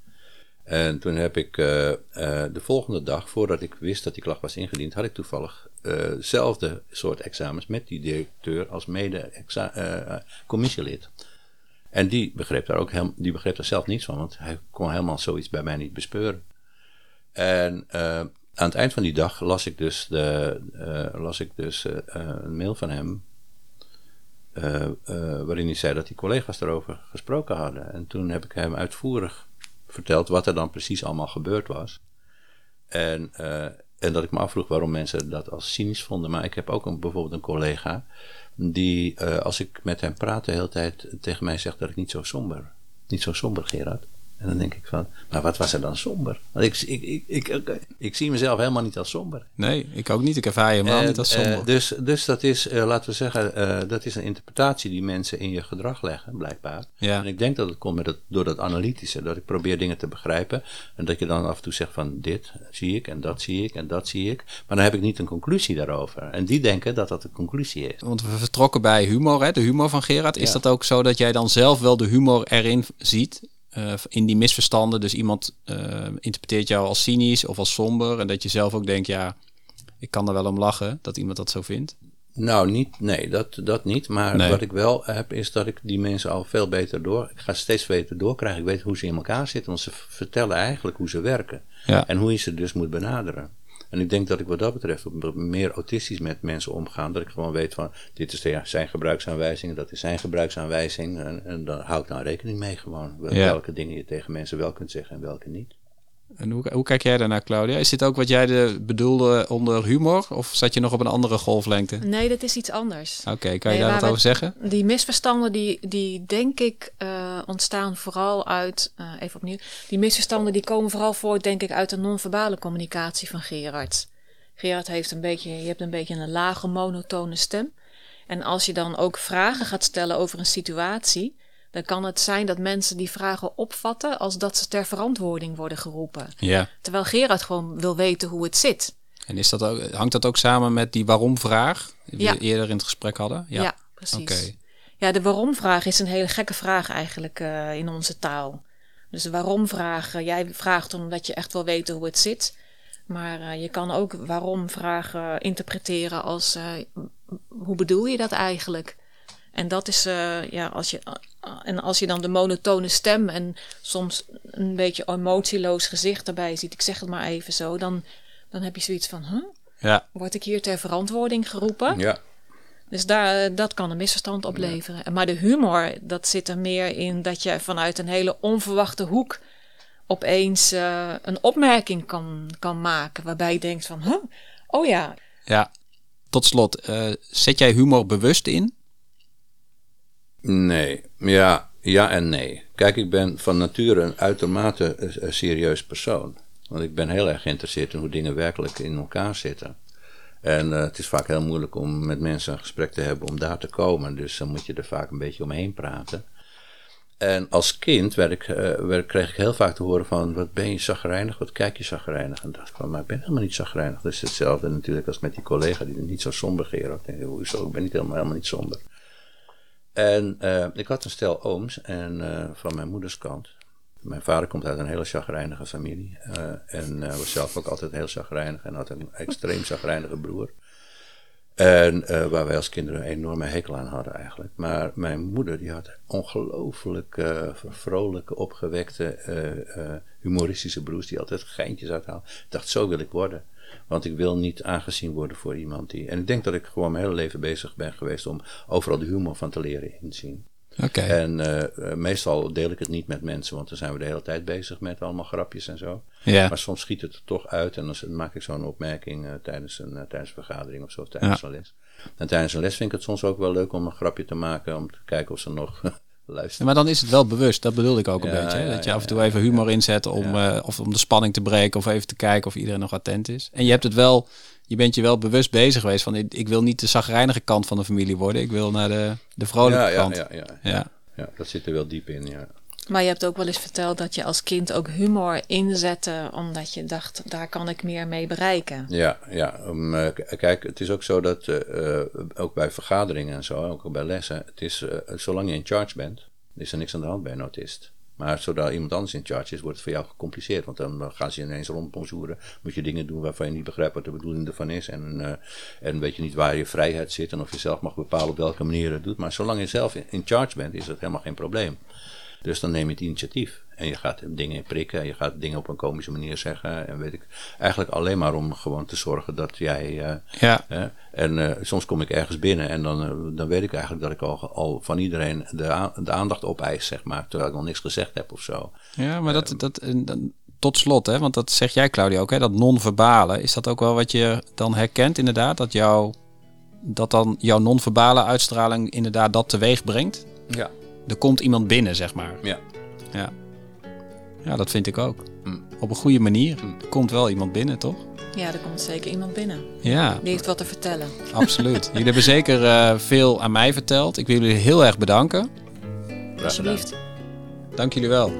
En toen heb ik de volgende dag, voordat ik wist dat die klacht was ingediend, had ik toevallig hetzelfde soort examens met die directeur als mede-commissielid. En die begreep daar ook helemaal, die begreep daar zelf niets van, want hij kon helemaal zoiets bij mij niet bespeuren. En eh, aan het eind van die dag las ik dus, de, eh, las ik dus eh, een mail van hem. waarin hij zei dat die collega's daarover gesproken hadden. En toen heb ik hem uitvoerig verteld wat er dan precies allemaal gebeurd was. En, en dat ik me afvroeg waarom mensen dat als cynisch vonden. Maar ik heb ook een, bijvoorbeeld een collega die, eh, als ik met hem praat, de hele tijd tegen mij zegt dat ik niet zo somber, niet zo somber Gerard. En dan denk ik van, maar wat was er dan somber? Want ik, ik, ik, ik, ik, ik zie mezelf helemaal niet als somber. Nee, ik ook niet. Ik ervaar je helemaal niet als eh, somber. dus, dus dat is, eh, laten we zeggen, eh, dat is een interpretatie die mensen in je gedrag leggen, blijkbaar. Ja. En ik denk dat het komt met het, door dat analytische, dat ik probeer dingen te begrijpen. En dat je dan af en toe zegt van dit zie ik en dat zie ik en dat zie ik. Maar dan heb ik niet een conclusie daarover. En die denken dat dat een conclusie is. Want we vertrokken bij humor, hè, de humor van Gerard. Is Ja. dat ook zo dat jij dan zelf wel de humor erin ziet? Eh, in die misverstanden. Dus iemand eh, interpreteert jou als cynisch of als somber. En dat je zelf ook denkt, ja, ik kan er wel om lachen dat iemand dat zo vindt. Nou, niet, nee, dat, dat niet. Maar Nee. wat ik wel heb, is dat ik die mensen al veel beter door. Ik ga steeds beter doorkrijgen. Ik weet hoe ze in elkaar zitten, want ze vertellen eigenlijk hoe ze werken. Ja. En hoe je ze dus moet benaderen. En ik denk dat ik wat dat betreft meer autistisch met mensen omga. Dat ik gewoon weet van, dit is de, zijn gebruiksaanwijzing, dat is zijn gebruiksaanwijzing. En, en daar hou ik nou rekening mee gewoon. Ja. Welke dingen je tegen mensen wel kunt zeggen en welke niet. En hoe, hoe kijk jij daarnaar, Claudia? Is dit ook wat jij de, bedoelde onder humor? Of zat je nog op een andere golflengte? Nee, dat is iets anders. Oké, kan je Nee, daar wat- over zeggen? Die misverstanden die, die denk ik eh, ontstaan vooral uit, eh, even opnieuw, die misverstanden die komen vooral voort denk ik uit de non-verbale communicatie van Gerard. Gerard heeft een beetje, je hebt een beetje een lage monotone stem. En als je dan ook vragen gaat stellen over een situatie, dan kan het zijn dat mensen die vragen opvatten als dat ze ter verantwoording worden geroepen. Ja. Terwijl Gerard gewoon wil weten hoe het zit. En is dat ook, hangt dat ook samen met die waarom-vraag die Ja. we eerder in het gesprek hadden? Ja, precies. Oké. Ja, de waarom-vraag is een hele gekke vraag eigenlijk eh, in onze taal. Dus de waarom-vraag, eh, jij vraagt omdat je echt wil weten hoe het zit. Maar eh, je kan ook waarom-vragen interpreteren als hoe bedoel je dat eigenlijk? En dat is, ja, als je, en als je dan de monotone stem en soms een beetje emotieloos gezicht erbij ziet, ik zeg het maar even zo, dan, dan heb je zoiets van, huh? Ja. word ik hier ter verantwoording geroepen? Ja, Dus daar, dat kan een misverstand opleveren. Maar de humor, dat zit er meer in dat je vanuit een hele onverwachte hoek opeens eh, een opmerking kan, kan maken. Waarbij je denkt van, huh? oh ja, ja. Tot slot, eh, zet jij humor bewust in? Nee, ja, ja en nee. Kijk, ik ben van nature een uitermate eh, eh, serieus persoon. Want ik ben heel erg geïnteresseerd in hoe dingen werkelijk in elkaar zitten. En eh, het is vaak heel moeilijk om met mensen een gesprek te hebben om daar te komen. Dus dan moet je er vaak een beetje omheen praten. En als kind werd ik, werd, kreeg ik heel vaak te horen van, wat ben je zagrijnig, wat kijk je zagrijnig. En dacht van, maar ik ben helemaal niet zagrijnig. Dat is hetzelfde natuurlijk als met die collega die niet zo somber. Ik denk, hoezo, ik ben niet helemaal, helemaal niet somber. En uh, ik had een stel ooms en uh, van mijn moeders kant. Mijn vader komt uit een hele chagrijnige familie. Uh, en was zelf ook altijd heel chagrijnig en had een extreem chagrijnige broer. En waar wij als kinderen een enorme hekel aan hadden eigenlijk. Maar mijn moeder die had ongelooflijk vrolijke, opgewekte, humoristische broers die altijd geintjes uithalen. Ik dacht, zo wil ik worden. Want ik wil niet aangezien worden voor iemand die... En ik denk dat ik gewoon mijn hele leven bezig ben geweest om overal de humor van te leren inzien. Okay. En uh, meestal deel ik het niet met mensen, want dan zijn we de hele tijd bezig met allemaal grapjes en zo. Ja. Maar soms schiet het er toch uit en dan maak ik zo'n opmerking uh, tijdens, een, uh, tijdens een vergadering of zo, tijdens ja. een les. En tijdens een les vind ik het soms ook wel leuk om een grapje te maken, om te kijken of ze nog luisteren. Ja, maar dan is het wel bewust, dat bedoelde ik ook een beetje. Hè? dat je af en toe even humor inzet om, of om de spanning te breken of even te kijken of iedereen nog attent is. En je hebt het wel je bent je wel bewust bezig geweest van ik, ik wil niet de zagrijnige kant van de familie worden. Ik wil naar de, de vrolijke kant. Ja, ja, ja. ja. ja, dat zit er wel diep in, ja. Maar je hebt ook wel eens verteld dat je als kind ook humor inzette, omdat je dacht, daar kan ik meer mee bereiken. Ja, ja. Uh, kijk, het is ook zo dat, uh, ook bij vergaderingen en zo, ook bij lessen, het is, zolang je in charge bent, is er niks aan de hand bij een autist. Maar zodra iemand anders in charge is, wordt het voor jou gecompliceerd. Want dan gaan ze ineens rondponzoeren. Moet je dingen doen waarvan je niet begrijpt wat de bedoeling ervan is. En, en weet je niet waar je vrijheid zit. En of je zelf mag bepalen op welke manier het doet. Maar zolang je zelf in charge bent, is dat helemaal geen probleem. Dus dan neem je het initiatief. En je gaat dingen prikken. Je gaat dingen op een komische manier zeggen. En weet ik. Eigenlijk alleen maar om gewoon te zorgen dat jij. Uh, ja. Uh, en uh, soms kom ik ergens binnen. En dan, dan weet ik eigenlijk dat ik al, al van iedereen de, de aandacht opeis, zeg maar. Terwijl ik nog niks gezegd heb of zo. Ja, maar dat. dat, dat tot slot, hè, want dat zeg jij, Claudia, ook, hè, dat non-verbale. Is dat ook wel wat je dan herkent, inderdaad? Dat, jou, dat dan jouw non-verbale uitstraling inderdaad dat teweeg brengt? Ja. Er komt iemand binnen, zeg maar. Ja. Ja, ja dat vind ik ook. Mm. Op een goede manier. Er komt wel iemand binnen, toch? Ja, er komt zeker iemand binnen. Ja, Die heeft wat te vertellen. absoluut. jullie hebben zeker uh, veel aan mij verteld. Ik wil jullie heel erg bedanken. Alsjeblieft. Dank jullie wel.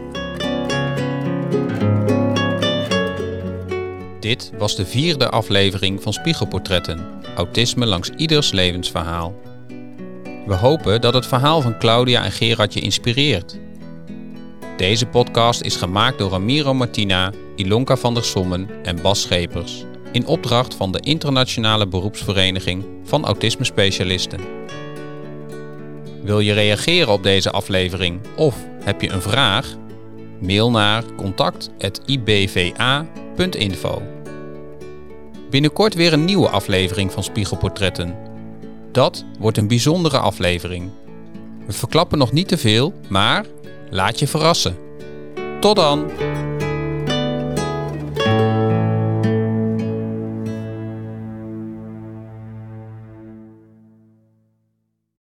Dit was de vierde aflevering van Spiegelportretten. Autisme langs ieders levensverhaal. We hopen dat het verhaal van Claudia en Gerard je inspireert. Deze podcast is gemaakt door Ramiro Martina, Ilonka van der Sommen en Bas Schepers. In opdracht van de Internationale Beroepsvereniging van Autisme Specialisten. Wil je reageren op deze aflevering of heb je een vraag? Mail naar contact.ibva.info. Binnenkort weer een nieuwe aflevering van Spiegelportretten. Dat wordt een bijzondere aflevering. We verklappen nog niet te veel, maar laat je verrassen. Tot dan!